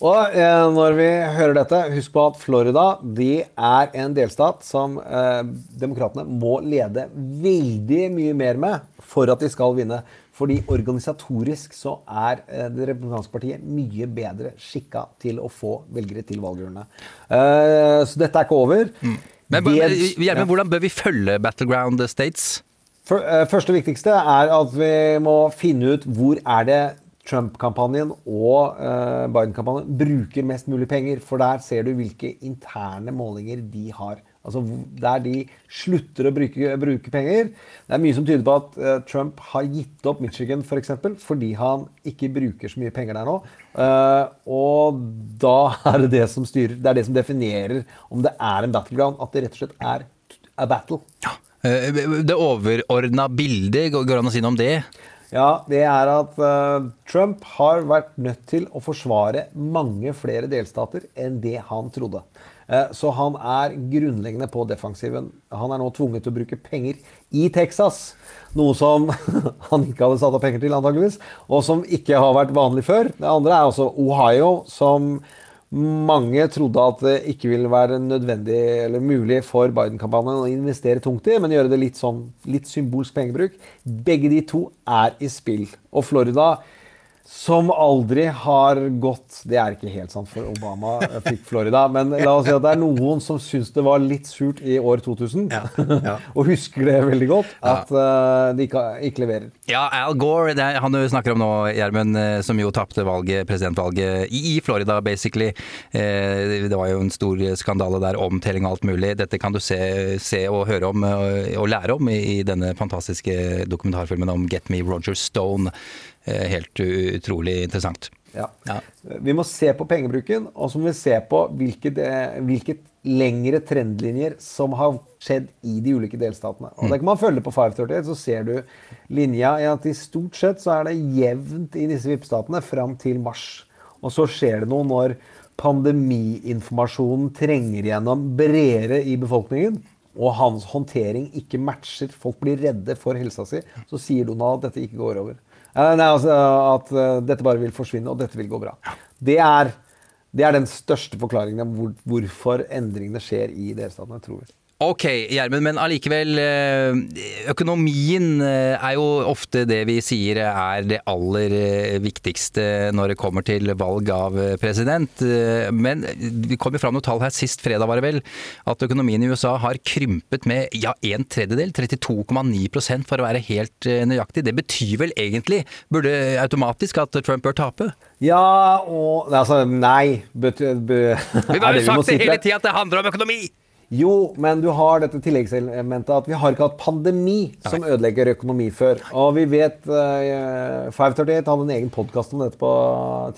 Og eh, når vi hører dette, husk på at Florida de er en delstat som eh, demokratene må lede veldig mye mer med for at de skal vinne. Fordi organisatorisk så er eh, det republikanske partiet mye bedre skikka til å få velgere til valgurnene. Eh, så dette er ikke over. Mm. Men, Det- Gjermund, ja. hvordan bør vi følge Battleground States? For, eh, første viktigste er at vi må finne ut hvor er det Trump-kampanjen og eh, Biden-kampanjen bruker mest mulig penger. For der ser du hvilke interne målinger de har. Altså Der de slutter å bruke, bruke penger. Det er mye som tyder på at eh, Trump har gitt opp Michigan for eksempel, fordi han ikke bruker så mye penger der nå. Eh, og da er det det som styrer. Det er det som definerer om det er en battleground. At det rett og slett er a battle. Ja. Det overordna bildet, går det an å si noe om det? Ja, det er at uh, Trump har vært nødt til å forsvare mange flere delstater enn det han trodde. Uh, så han er grunnleggende på defensiven. Han er nå tvunget til å bruke penger i Texas. Noe som *laughs* han ikke hadde satt av penger til, antageligvis, og som ikke har vært vanlig før. Det andre er altså Ohio, som mange trodde at det ikke ville være nødvendig eller mulig for Biden-kampanjen å investere tungt i, men gjøre det litt sånn litt symbolsk pengebruk. Begge de to er i spill. Og Florida, som aldri har gått Det er ikke helt sant, for Obama fikk Florida. Men la oss si at det er noen som syns det var litt surt i år 2000, *laughs* og husker det veldig godt, at eh, de ikke, ikke leverer. Ja, Al Gore, det er han du snakker om nå, Gjermund, eh, som jo tapte valget, presidentvalget i i Florida, basically. Eh, Det var jo en stor skandale der, omtelling og alt mulig. Dette kan du se, se og høre om og lære om i i denne fantastiske dokumentarfilmen om Get Me Roger Stone. Eh, Helt utrolig interessant. Ja. Vi må se på pengebruken, og så må vi se på hvilke, hvilke lengre trendlinjer som har skjedd i de ulike delstatene. Og det kan man følge på 538, så ser du linja i at i stort sett så er det jevnt i disse VIP-statene fram til mars. Og så skjer det noe når pandemiinformasjonen trenger gjennom bredere i befolkningen, og hans håndtering ikke matcher, folk blir redde for helsa si, så sier Donald at dette ikke går over. Nei, altså At eh, dette bare vil forsvinne, og dette vil gå bra. Det er, det er den største forklaringen på hvor, hvorfor endringene skjer i delstatene, tror vi. Ok, Gjermund, men allikevel. eh, Økonomien eh, er jo ofte det vi sier er det aller eh, viktigste når det kommer til valg av president. Men det kom jo fram noen tall her sist fredag, var det vel, at økonomien i USA har krympet med ja, en tredjedel. 32,9% for å være helt nøyaktig. Det betyr vel egentlig, burde automatisk, at Trump bør tape? Ja og Altså, nei. Betyr, be, Vi har *laughs* jo sagt det hele tida at det handler om økonomi! Jo, men du har dette tilleggselementet at vi har ikke hatt pandemi som ødelegger økonomi før. Og vi vet uh, 538 hadde en egen podkast om dette på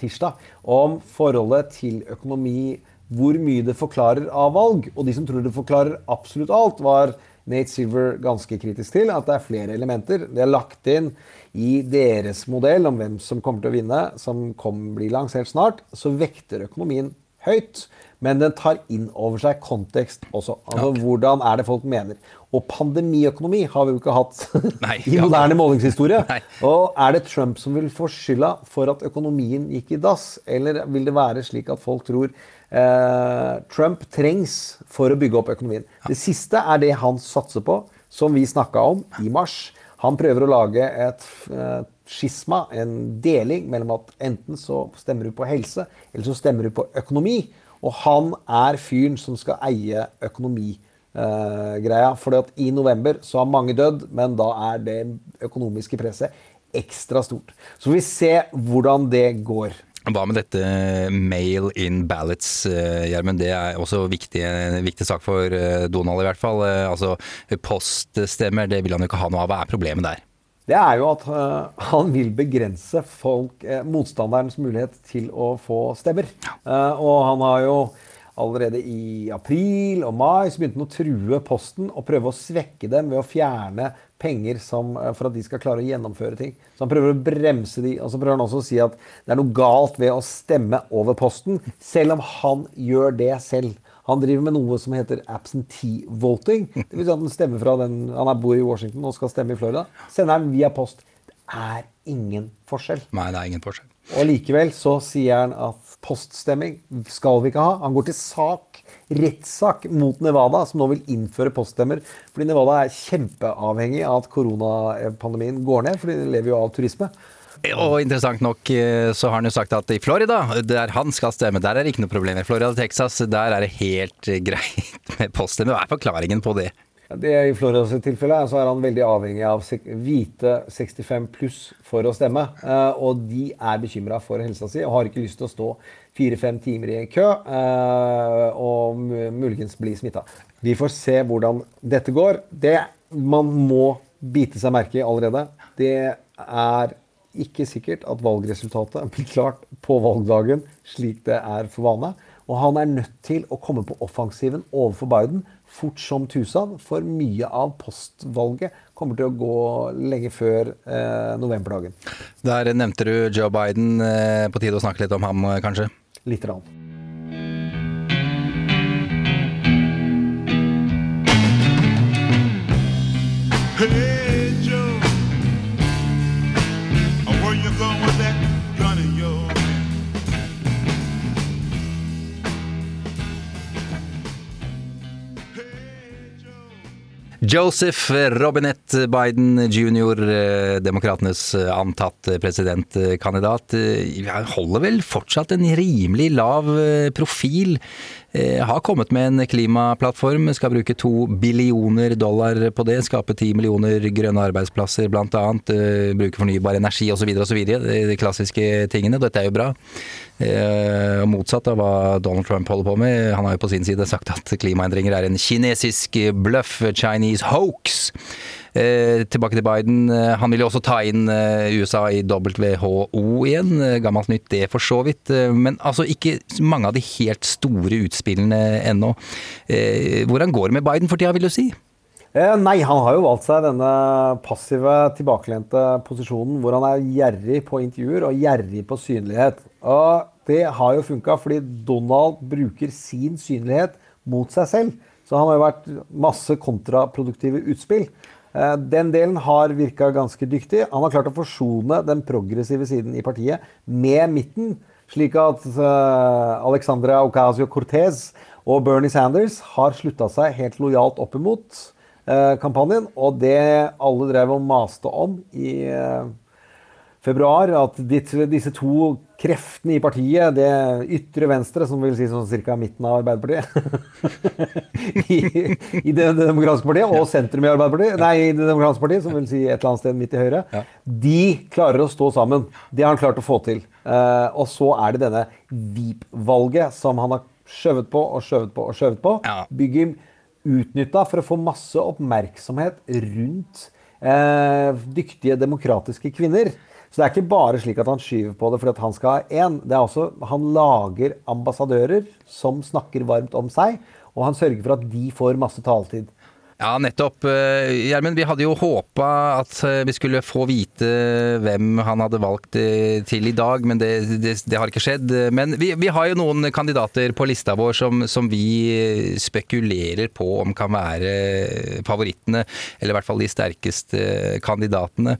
tirsdag. Om forholdet til økonomi, hvor mye det forklarer av valg. Og de som tror det forklarer absolutt alt, var Nate Silver ganske kritisk til. At det er flere elementer. Det er lagt inn i deres modell om hvem som kommer til å vinne, som kom, blir lansert snart, så vekter økonomien høyt. Men den tar inn over seg kontekst også. Altså Hvordan er det folk mener. Og pandemiøkonomi har vi jo ikke hatt *laughs* i ja. moderne målingshistorie. Og er det Trump som vil få skylda for at økonomien gikk i dass? Eller vil det være slik at folk tror eh, Trump trengs for å bygge opp økonomien? Det siste er det han satser på, som vi snakka om i mars. Han prøver å lage et eh, skisma, en deling, mellom at enten så stemmer du på helse, eller så stemmer du på økonomi. Og han er fyren som skal eie økonomigreia. For i november så har mange dødd, men da er det økonomiske presset ekstra stort. Så vi ser hvordan det går. Hva med dette mail in ballots, eh, Gjermund? Det er også viktig, en viktig sak for eh, Donald i hvert fall. Eh, Altså poststemmer, det vil han jo ikke ha noe av. Hva er problemet der? Det er jo at eh, han vil begrense folk, eh, motstanderens mulighet til å få stemmer. Eh, og han har jo allerede i april og mai så begynte han å true Posten og prøve å svekke dem ved å fjerne penger som, for at de skal klare å gjennomføre ting. Så han prøver å bremse de, og så prøver han også å si at det er noe galt ved å stemme over Posten, selv om han gjør det selv. Han driver med noe som heter absentee voting. Det vil si at han stemmer fra den Han er bor i Washington og skal stemme i Florida. Sender han via post. Det er ingen forskjell. Nei, det er ingen forskjell. Og likevel så sier han at poststemming skal vi ikke ha. Han går til sak, rettssak mot Nevada, som nå vil innføre poststemmer. Fordi Nevada er kjempeavhengig av at koronapandemien går ned, fordi de lever jo av turisme. Og interessant nok eh, så har han jo sagt at i Florida, der han skal stemme, der er det ikke noe problem. I Florida og Texas, der er det helt eh, *laughs* greit med poststemme. Hva er forklaringen på det? Det I Floridas tilfelle så er han veldig avhengig av hvite 65 pluss for å stemme. Eh, og de er bekymra for helsa si og har ikke lyst til å stå fire-fem timer i en kø eh, og muligens bli smitta. Vi får se hvordan dette går. Det man må bite seg merke i allerede, det er ikke sikkert at valgresultatet blir klart på valgdagen, slik det er for vane. Og han er nødt til å komme på offensiven overfor Biden fort som tusen, for mye av postvalget kommer til å gå lenge før eh, novemberdagen. Der nevnte du Joe Biden. eh, På tide å snakke litt om ham, eh, kanskje? Litt. Rann. Hey Joseph Robinette Biden jr., eh, demokratenes eh, antatt presidentkandidat, eh, holder vel fortsatt en rimelig lav profil. Har kommet med en klimaplattform, skal bruke to billioner dollar på det. Skape ti millioner grønne arbeidsplasser bl.a. Bruke fornybar energi osv. osv. De klassiske tingene. Dette er jo bra. Eh, motsatt av hva Donald Trump holder på med. Han har jo på sin side sagt at klimaendringer er en kinesisk bløff, Chinese hoax. Eh, tilbake til Biden. Eh, Han vil jo også ta inn eh, USA i WHO igjen. Eh, Gammelt nytt det, for så vidt. Men altså ikke mange av de helt store utspillene ennå. Eh, Hvordan går det med Biden for tida, vil du si? Eh, nei, han har jo valgt seg denne passive, tilbakelente posisjonen hvor han er gjerrig på intervjuer og gjerrig på synlighet. Og det har jo funka, fordi Donald bruker sin synlighet mot seg selv. Så han har jo vært masse kontraproduktive utspill. Eh, Den delen har virka ganske dyktig. Han har klart å forsone den progressive siden i partiet med midten, slik at eh, Alexandra Ocasio-Cortez og Bernie Sanders har slutta seg helt lojalt opp imot eh, kampanjen. Og det alle drev og maste om i februar, at disse to kreftene i partiet, det ytre venstre, som vil si sånn ca. midten av Arbeiderpartiet *laughs* i, i det, demokratiske partiet, og sentrum i Arbeiderpartiet, nei, i det demokratiske partiet, som vil si et eller annet sted midt i høyre, de klarer å stå sammen. Det har han klart å få til. Uh, og så er det denne VIP-valget som han har skjøvet på og skjøvet på og skjøvet på. Bygger utnytta for å få masse oppmerksomhet rundt uh, dyktige demokratiske kvinner. Så det er ikke bare slik at han skyver på det fordi han skal ha én. Han lager ambassadører som snakker varmt om seg, og han sørger for at de får masse taletid. Ja, nettopp. Eh, Gjermund, vi hadde jo håpa at eh, vi skulle få vite hvem han hadde valgt eh, til i dag, men det, det, det har ikke skjedd. Men vi, vi har jo noen kandidater på lista vår som, som vi spekulerer på om kan være favorittene, eller i hvert fall de sterkeste kandidatene.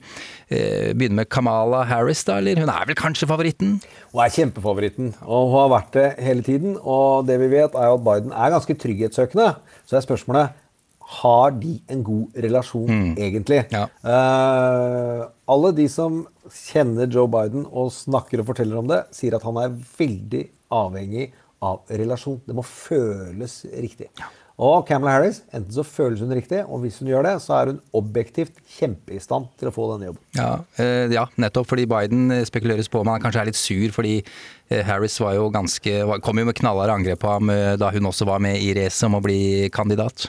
Begynne med Kamala Harris, da, eller? Hun er vel kanskje favoritten? Hun er kjempefavoritten, og hun har vært det hele tiden. Og det vi vet, er jo at Biden er ganske trygghetssøkende. Så er spørsmålet har de en god relasjon, egentlig. Eh, alle de som kjenner Joe Biden og snakker og forteller om det, sier at han er veldig avhengig av relasjon. Det må føles riktig. Og Camilla Harris, enten så føles hun riktig, og hvis hun gjør det, så er hun objektivt kjempe i stand til å få denne jobben. Ja, eh, ja, nettopp fordi Biden eh, spekuleres på om han kanskje er litt sur fordi eh, Harris var jo ganske, kom jo med knallharde angrep på ham da hun også var med i racet om å bli kandidat.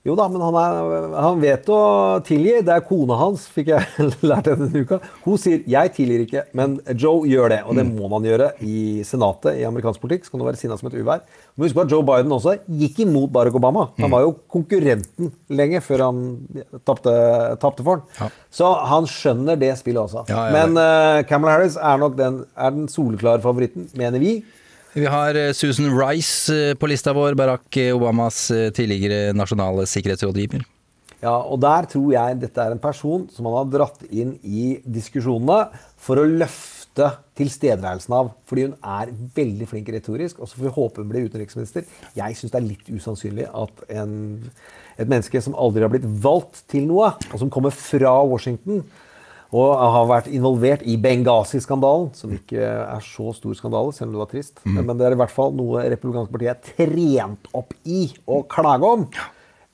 Jo da, men han, er, han vet å tilgi. Det er kona hans, fikk jeg *laughs* lært denne uka. Hun sier 'jeg tilgir ikke', men Joe gjør det. Og det må man gjøre i senatet i amerikansk politikk. Så kan du være sinna som et uvær. Men husk på at Joe Biden også gikk imot Barack Obama. Han var jo konkurrenten lenge før han tapte for han. Så han skjønner det spillet også. Ja, ja, men uh, Camilla Harris er nok den, er den soleklare favoritten, mener vi. Vi har eh, Susan Rice eh, på lista vår, Barack Obamas eh, tidligere nasjonale sikkerhetsrådgiver. Ja, og der tror jeg dette er en person som han har dratt inn i diskusjonene for å løfte tilstedeværelsen av. Fordi hun er veldig flink retorisk, og så får vi håpe hun blir utenriksminister. Jeg syns det er litt usannsynlig at en, et menneske som aldri har blitt valgt til noe, og som kommer fra Washington og har vært involvert i Benghazi-skandalen, som ikke er så stor skandale, selv om det var trist. Mm. Men det er i hvert fall noe republikanske partiet er trent opp i å klage om.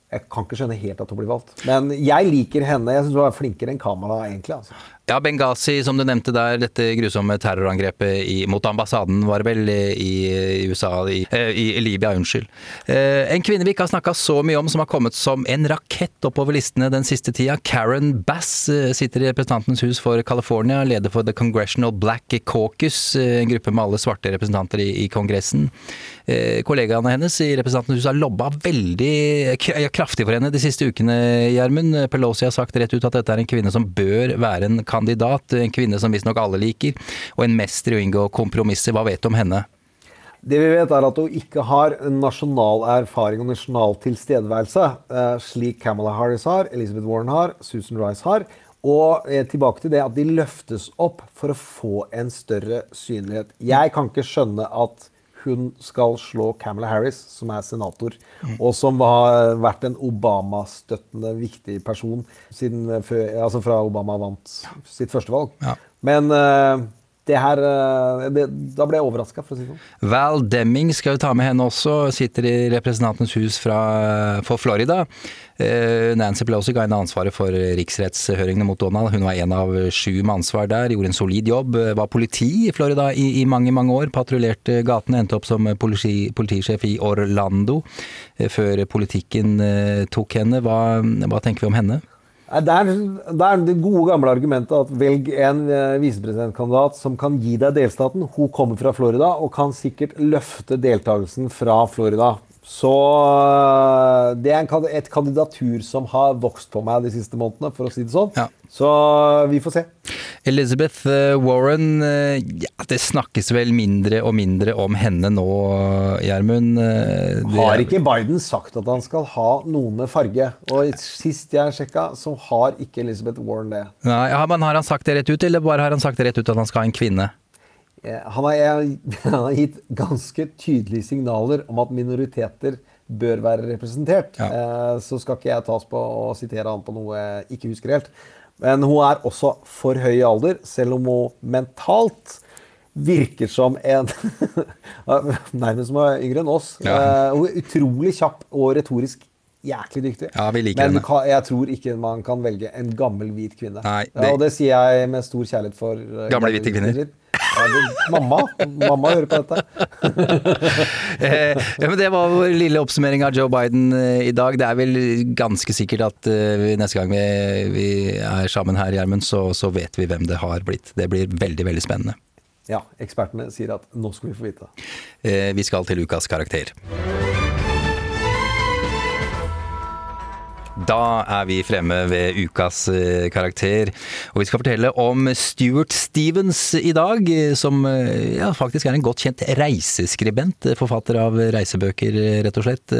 Jeg kan ikke skjønne helt at hun blir valgt. Men jeg liker henne. Jeg syns hun er flinkere enn Kamala, egentlig. altså. Ja, Benghazi, som du nevnte der, dette grusomme terrorangrepet i, mot ambassaden, var vel, i, i USA i, eh, i Libya, unnskyld. Eh, en kvinne vi ikke har snakka så mye om, som har kommet som en rakett oppover listene den siste tida. Karen Bass eh, sitter i Representantenes hus for California, leder for The Congressional Black Caucus, eh, en gruppe med alle svarte representanter i, Kongressen. Eh, kollegaene hennes i Representantenes hus har lobba veldig kraftig for henne de siste ukene, Gjermund. Pelosi har sagt rett ut at dette er en kvinne som bør være en kandidat. En kvinne som visstnok alle liker, og en mester i å inngå kompromisser. Hva vet du om henne? Det vi vet, er at hun ikke har nasjonal erfaring og nasjonal tilstedeværelse, eh, slik Kamala Harris har, Elizabeth Warren har, Susan Rice har. Og eh, tilbake til det at de løftes opp for å få en større synlighet. Jeg kan ikke skjønne at hun skal slå Kamala Harris, som er senator, og som har vært en Obama-støttende viktig person siden eh, altså fra Obama vant sitt første valg. Men uh, det her eh, det, Da ble jeg overraska, for å si det sånn. Val Demming skal vi ta med henne også, sitter i Representantenes hus fra, for Florida. Eh, Nancy Pelosi ga henne ansvaret for riksrettshøringene mot Donald. Hun var en av sju med ansvar der, gjorde en solid jobb. eh, Var politi i Florida i, i mange, mange år. Patruljerte gatene, endte opp som politi, politisjef i Orlando eh, før politikken tok henne. Hva, hva tenker vi om henne? Det er, det er det gode gamle argumentet at velg en eh, visepresidentkandidat som kan gi deg delstaten. Hun kommer fra Florida og kan sikkert løfte deltakelsen fra Florida. Så eh, det er en, et kandidatur som har vokst på meg de siste månedene, for å si det sånn. Så vi får se. Elizabeth eh, Warren, eh, ja, det snakkes vel mindre og mindre om henne nå, Gjermund. Eh, Har ikke Biden sagt at han skal ha noen med farge? Og sist jeg sjekka, så har ikke Elizabeth Warren det. Nei, ja, men Har han sagt det rett ut, eller bare har han sagt det rett ut at han skal ha en kvinne? Eh, Han har, *laughs* han har gitt ganske tydelige signaler om at minoriteter bør være representert. Ja. Så skal ikke jeg tas på å sitere han på noe jeg ikke husker helt. Men hun er også for høy i alder, selv om hun mentalt virker som en *laughs* Nærmest som hun er yngre enn oss. Ja. Eh, Hun er utrolig kjapp og retorisk jæklig dyktig. Ja, Men henne. jeg tror ikke man kan velge en gammel, hvit kvinne. Nei, det- og det sier jeg med stor kjærlighet for eh, Gamle, hvite kvinner. Det, mamma, mamma hører på dette. Eh, ja, men Det var vår lille oppsummering av Joe Biden eh, i dag. Det er vel ganske sikkert at eh, neste gang vi, vi er sammen her, Gjermund, så, så vet vi hvem det har blitt. Det blir veldig, veldig spennende. Ja, ekspertene sier at nå skal vi få vite det. Eh, Vi skal til ukas karakter. Da er vi fremme ved ukas eh, karakter, og vi skal fortelle om Stuart Stevens i dag, eh, som eh, ja, faktisk er en godt kjent reiseskribent, forfatter av reisebøker, rett og slett.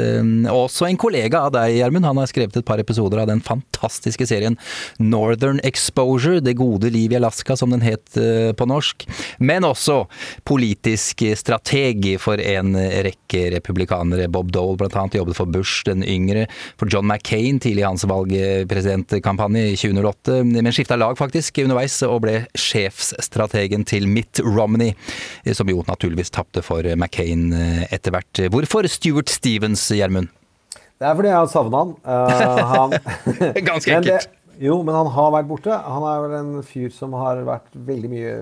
Også en kollega av deg, Gjermund. Han har skrevet et par episoder av den fantastiske serien Northern Exposure, Det gode liv i Alaska, som den het på norsk. Men også politisk strateg for en rekke republikanere. Bob Dole blant annet jobbet for Bush den yngre, for John McCain, tidligere i hans valgpresidentkampanje i 2008, men skifta lag faktisk underveis og ble sjefsstrategen til Mitt Romney, som jo naturligvis tapte for McCain etter hvert. Hvorfor Stuart Stevens, Gjermund? Det er fordi jeg har savna han. Uh, han *laughs* Ganske Men det- jo, men han har vært borte. Han er vel en fyr som har vært veldig mye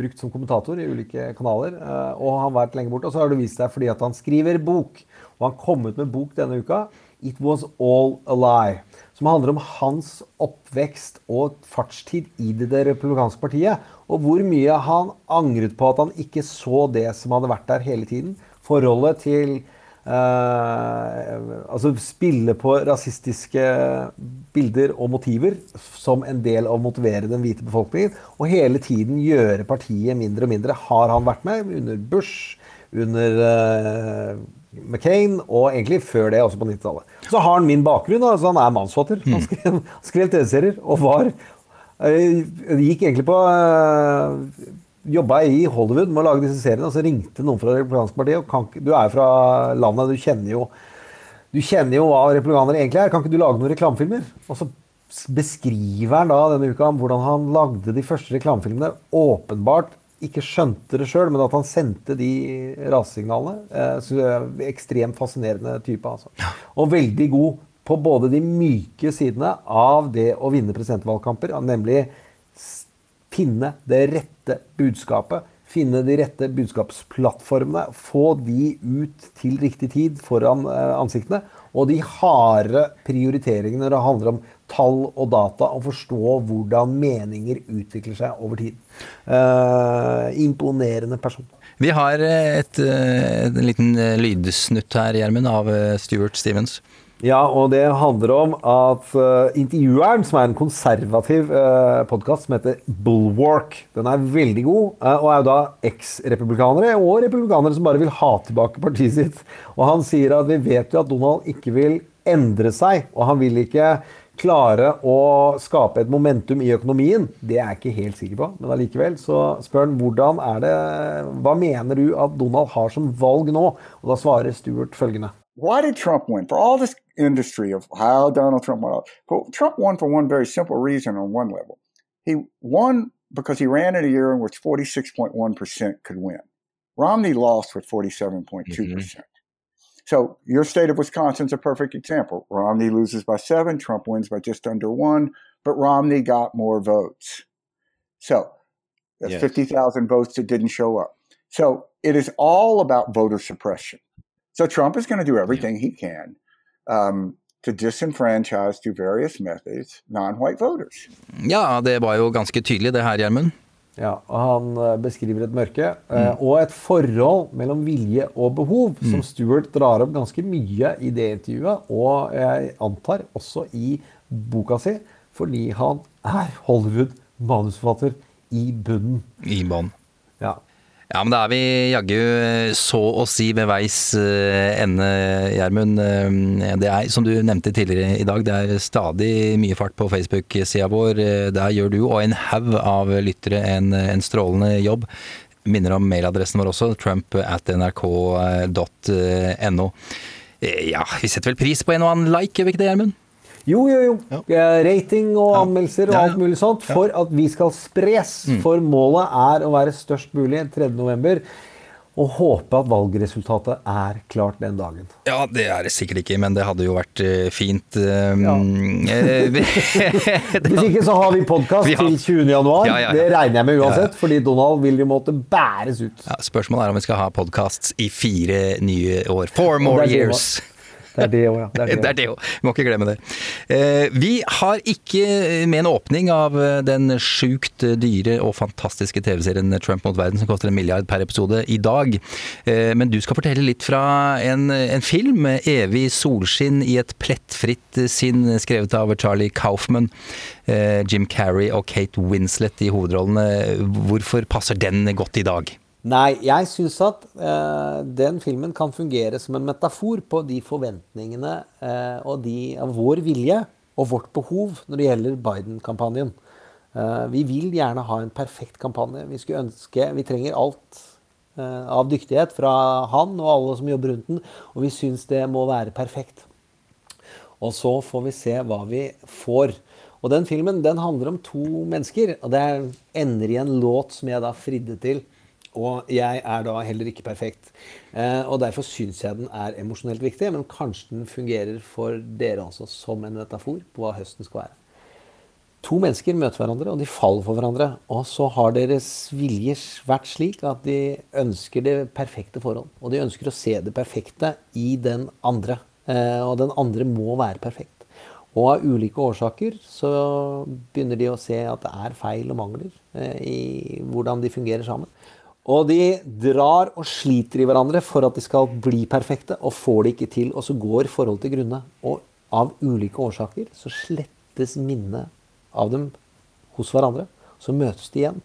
brukt som kommentator i ulike kanaler. Uh, og han har vært lenge borte. Og så har det vist seg fordi at han skriver bok. Og han kom ut med bok denne uka. It Was All a Lie. Som handler om hans oppvekst og fartstid i det republikanske partiet. Og hvor mye han angret på at han ikke så det som hadde vært der hele tiden. Forholdet til eh, altså spille på rasistiske bilder og motiver som en del av å motivere den hvite befolkningen. Og hele tiden gjøre partiet mindre og mindre. Har han vært med under Bush, under uh, McCain og egentlig før det, også på 90-tallet. Så har han min bakgrunn. Altså han er mannsfatter. Han skrev, skrev TV-serier og var eh, Gikk egentlig på eh, Jobba i Hollywood med å lage disse seriene, og så ringte noen fra Republikansk parti. Og kan, du er jo fra landet, du kjenner jo du kjenner jo hva republikanere egentlig er. Kan ikke du lage noen reklamefilmer? Og så beskriver han da denne uka om hvordan han lagde de første reklamefilmene. Åpenbart ikke skjønte det sjøl, men at han sendte de rasesignalene. Eh, ekstremt fascinerende type. Altså. Og veldig god på både de myke sidene av det å vinne presidentvalgkamper, nemlig finne det rette budskapet. Finne de rette budskapsplattformene. Få de ut til riktig tid foran eh, ansiktene. Og de harde prioriteringene når det handler om tall og data, og forstå hvordan meninger utvikler seg over tid. Uh, imponerende person. Vi har et, eh, en liten eh, lydsnutt her, Gjermund, av eh, Stuart Stevens. Ja, og det handler om at uh, intervjueren, som er en konservativ uh, podkast som heter Bulwark, den er veldig god, uh, og er jo da eks-republikanere og republikanere som bare vil ha tilbake partiet sitt. Og han sier at vi vet jo at Donald ikke vil endre seg, og han vil ikke klare å skape et momentum i økonomien. Det er jeg ikke helt sikker på, men allikevel så spør han hvordan er det Hva mener du at Donald har som valg nå? Og da svarer Stuart følgende. Why did Trump win? For all this industry of how Donald Trump won, but Trump won for one very simple reason on one level. He won because he ran in a year in which 46.1% could win. Romney lost with 47.2%. percent So your state of Wisconsin's a perfect example. Romney loses by seven, Trump wins by just under one, but Romney got more votes. So that's Yes. 50,000 votes that didn't show up. So it is all about voter suppression. So Trump is going to do everything he can um, to disenfranchise through various methods non-white voters. Ja, det var jo ganske tydelig det her, Gjermund. Ja, og Han eh, beskriver et mørke mm. og et forhold mellom vilje og behov, som Stuart drar opp ganske mye i det intervjuet, og jeg antar også i boka si, fordi han er Hollywood-manusforfatter i bunnen. I bånn. Ja. Men da er vi jaggu eh, så å si ved veis eh, ende, Gjermund. Eh, Det er, som du nevnte tidligere i dag, det er stadig mye fart på Facebook-sida vår. Der gjør du og en haug av lyttere en, en strålende jobb. Minner om mailadressen vår også, trump at nrk.no. Eh, Ja, vi setter vel pris på en og annen like, gjør vi ikke det, Gjermund? Jo, jo, jo. Ja. Rating og anmeldelser og alt mulig sånt for at vi skal spres. Mm. For målet er å være størst mulig 3. november. Og håpe at valgresultatet er klart den dagen. Ja, det er det sikkert ikke, men det hadde jo vært eh, fint. Ja. *laughs* Hvis ikke så har vi podkast ja. til 20. januar. Ja. Det regner jeg med uansett, fordi Donald vil jo måtte bæres ut. Ja, spørsmålet er om vi skal ha podkast i fire nye år. Four more years. Det er det òg, ja. Det er det *laughs* Det er det. Vi må ikke glemme det. Eh, Vi har ikke med en åpning av eh, den sjukt dyre og fantastiske TV-serien Trump mot verden, som koster en milliard per episode, i dag. Eh, Men du skal fortelle litt fra en, en film, 'Evig solskinn i et plettfritt sinn', skrevet av Charlie Kaufman. Jim Carrey og Kate Winslet i hovedrollene. Hvorfor passer den godt i dag? Nei, jeg syns at eh, den filmen kan fungere som en metafor på de forventningene eh, og de, vår vilje og vårt behov når det gjelder Biden-kampanjen. Eh, vi vil gjerne ha en perfekt kampanje. Vi skulle ønske Vi trenger alt eh, av dyktighet fra han og alle som jobber rundt den, og vi syns det må være perfekt. Og så får vi se hva vi får. Og den filmen den handler om to mennesker. Og det er, ender i en låt som jeg da fridde til. Og jeg er da heller ikke perfekt. Eh, og derfor syns jeg den er emosjonelt viktig. Men kanskje den fungerer for dere også som en metafor på hva høsten skal være. To mennesker møter hverandre, og de faller for hverandre. Og så har deres viljer vært slik at de ønsker det perfekte forhold. Og de ønsker å se det perfekte i den andre. Eh, og den andre må være perfekt. Og av ulike årsaker så begynner de å se at det er feil og mangler eh, i hvordan de fungerer sammen. Og de drar og sliter i hverandre for at de skal bli perfekte, og får det ikke til. Og så går forholdet til grunne. Og av ulike årsaker så slettes minnet av dem hos hverandre. Så møtes de igjen.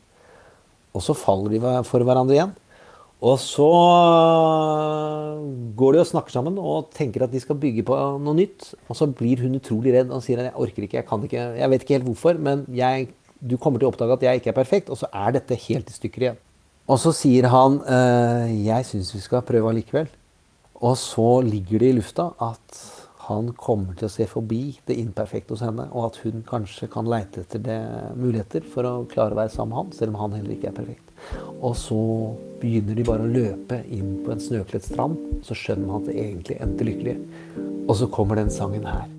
Og så faller de for hverandre igjen. Og så går de og snakker sammen og tenker at de skal bygge på noe nytt. Og så blir hun utrolig redd og sier at jeg orker ikke, jeg kan ikke, jeg vet ikke helt hvorfor, men jeg, du kommer til å oppdage at jeg ikke er perfekt. Og så er dette helt i stykker igjen. Og så sier han eh, jeg syns vi skal prøve allikevel. Og så ligger det i lufta at han kommer til å se forbi det imperfekte hos henne, og at hun kanskje kan leite etter det, muligheter for å klare å være sammen med han, selv om han heller ikke er perfekt. Og så begynner de bare å løpe inn på en snøkledt strand, så skjønner man at det egentlig endte lykkelig. Og så kommer den sangen her.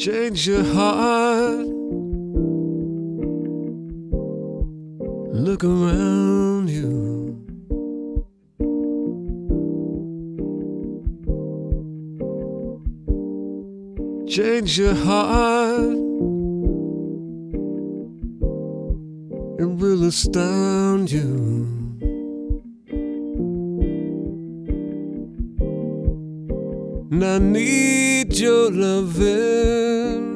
Change your heart. Look around you. Change your heart. It will astound you. And I need your loving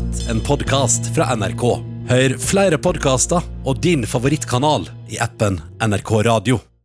en podkast fra NRK. Hør flere podkaster og din favorittkanal i appen NRK Radio.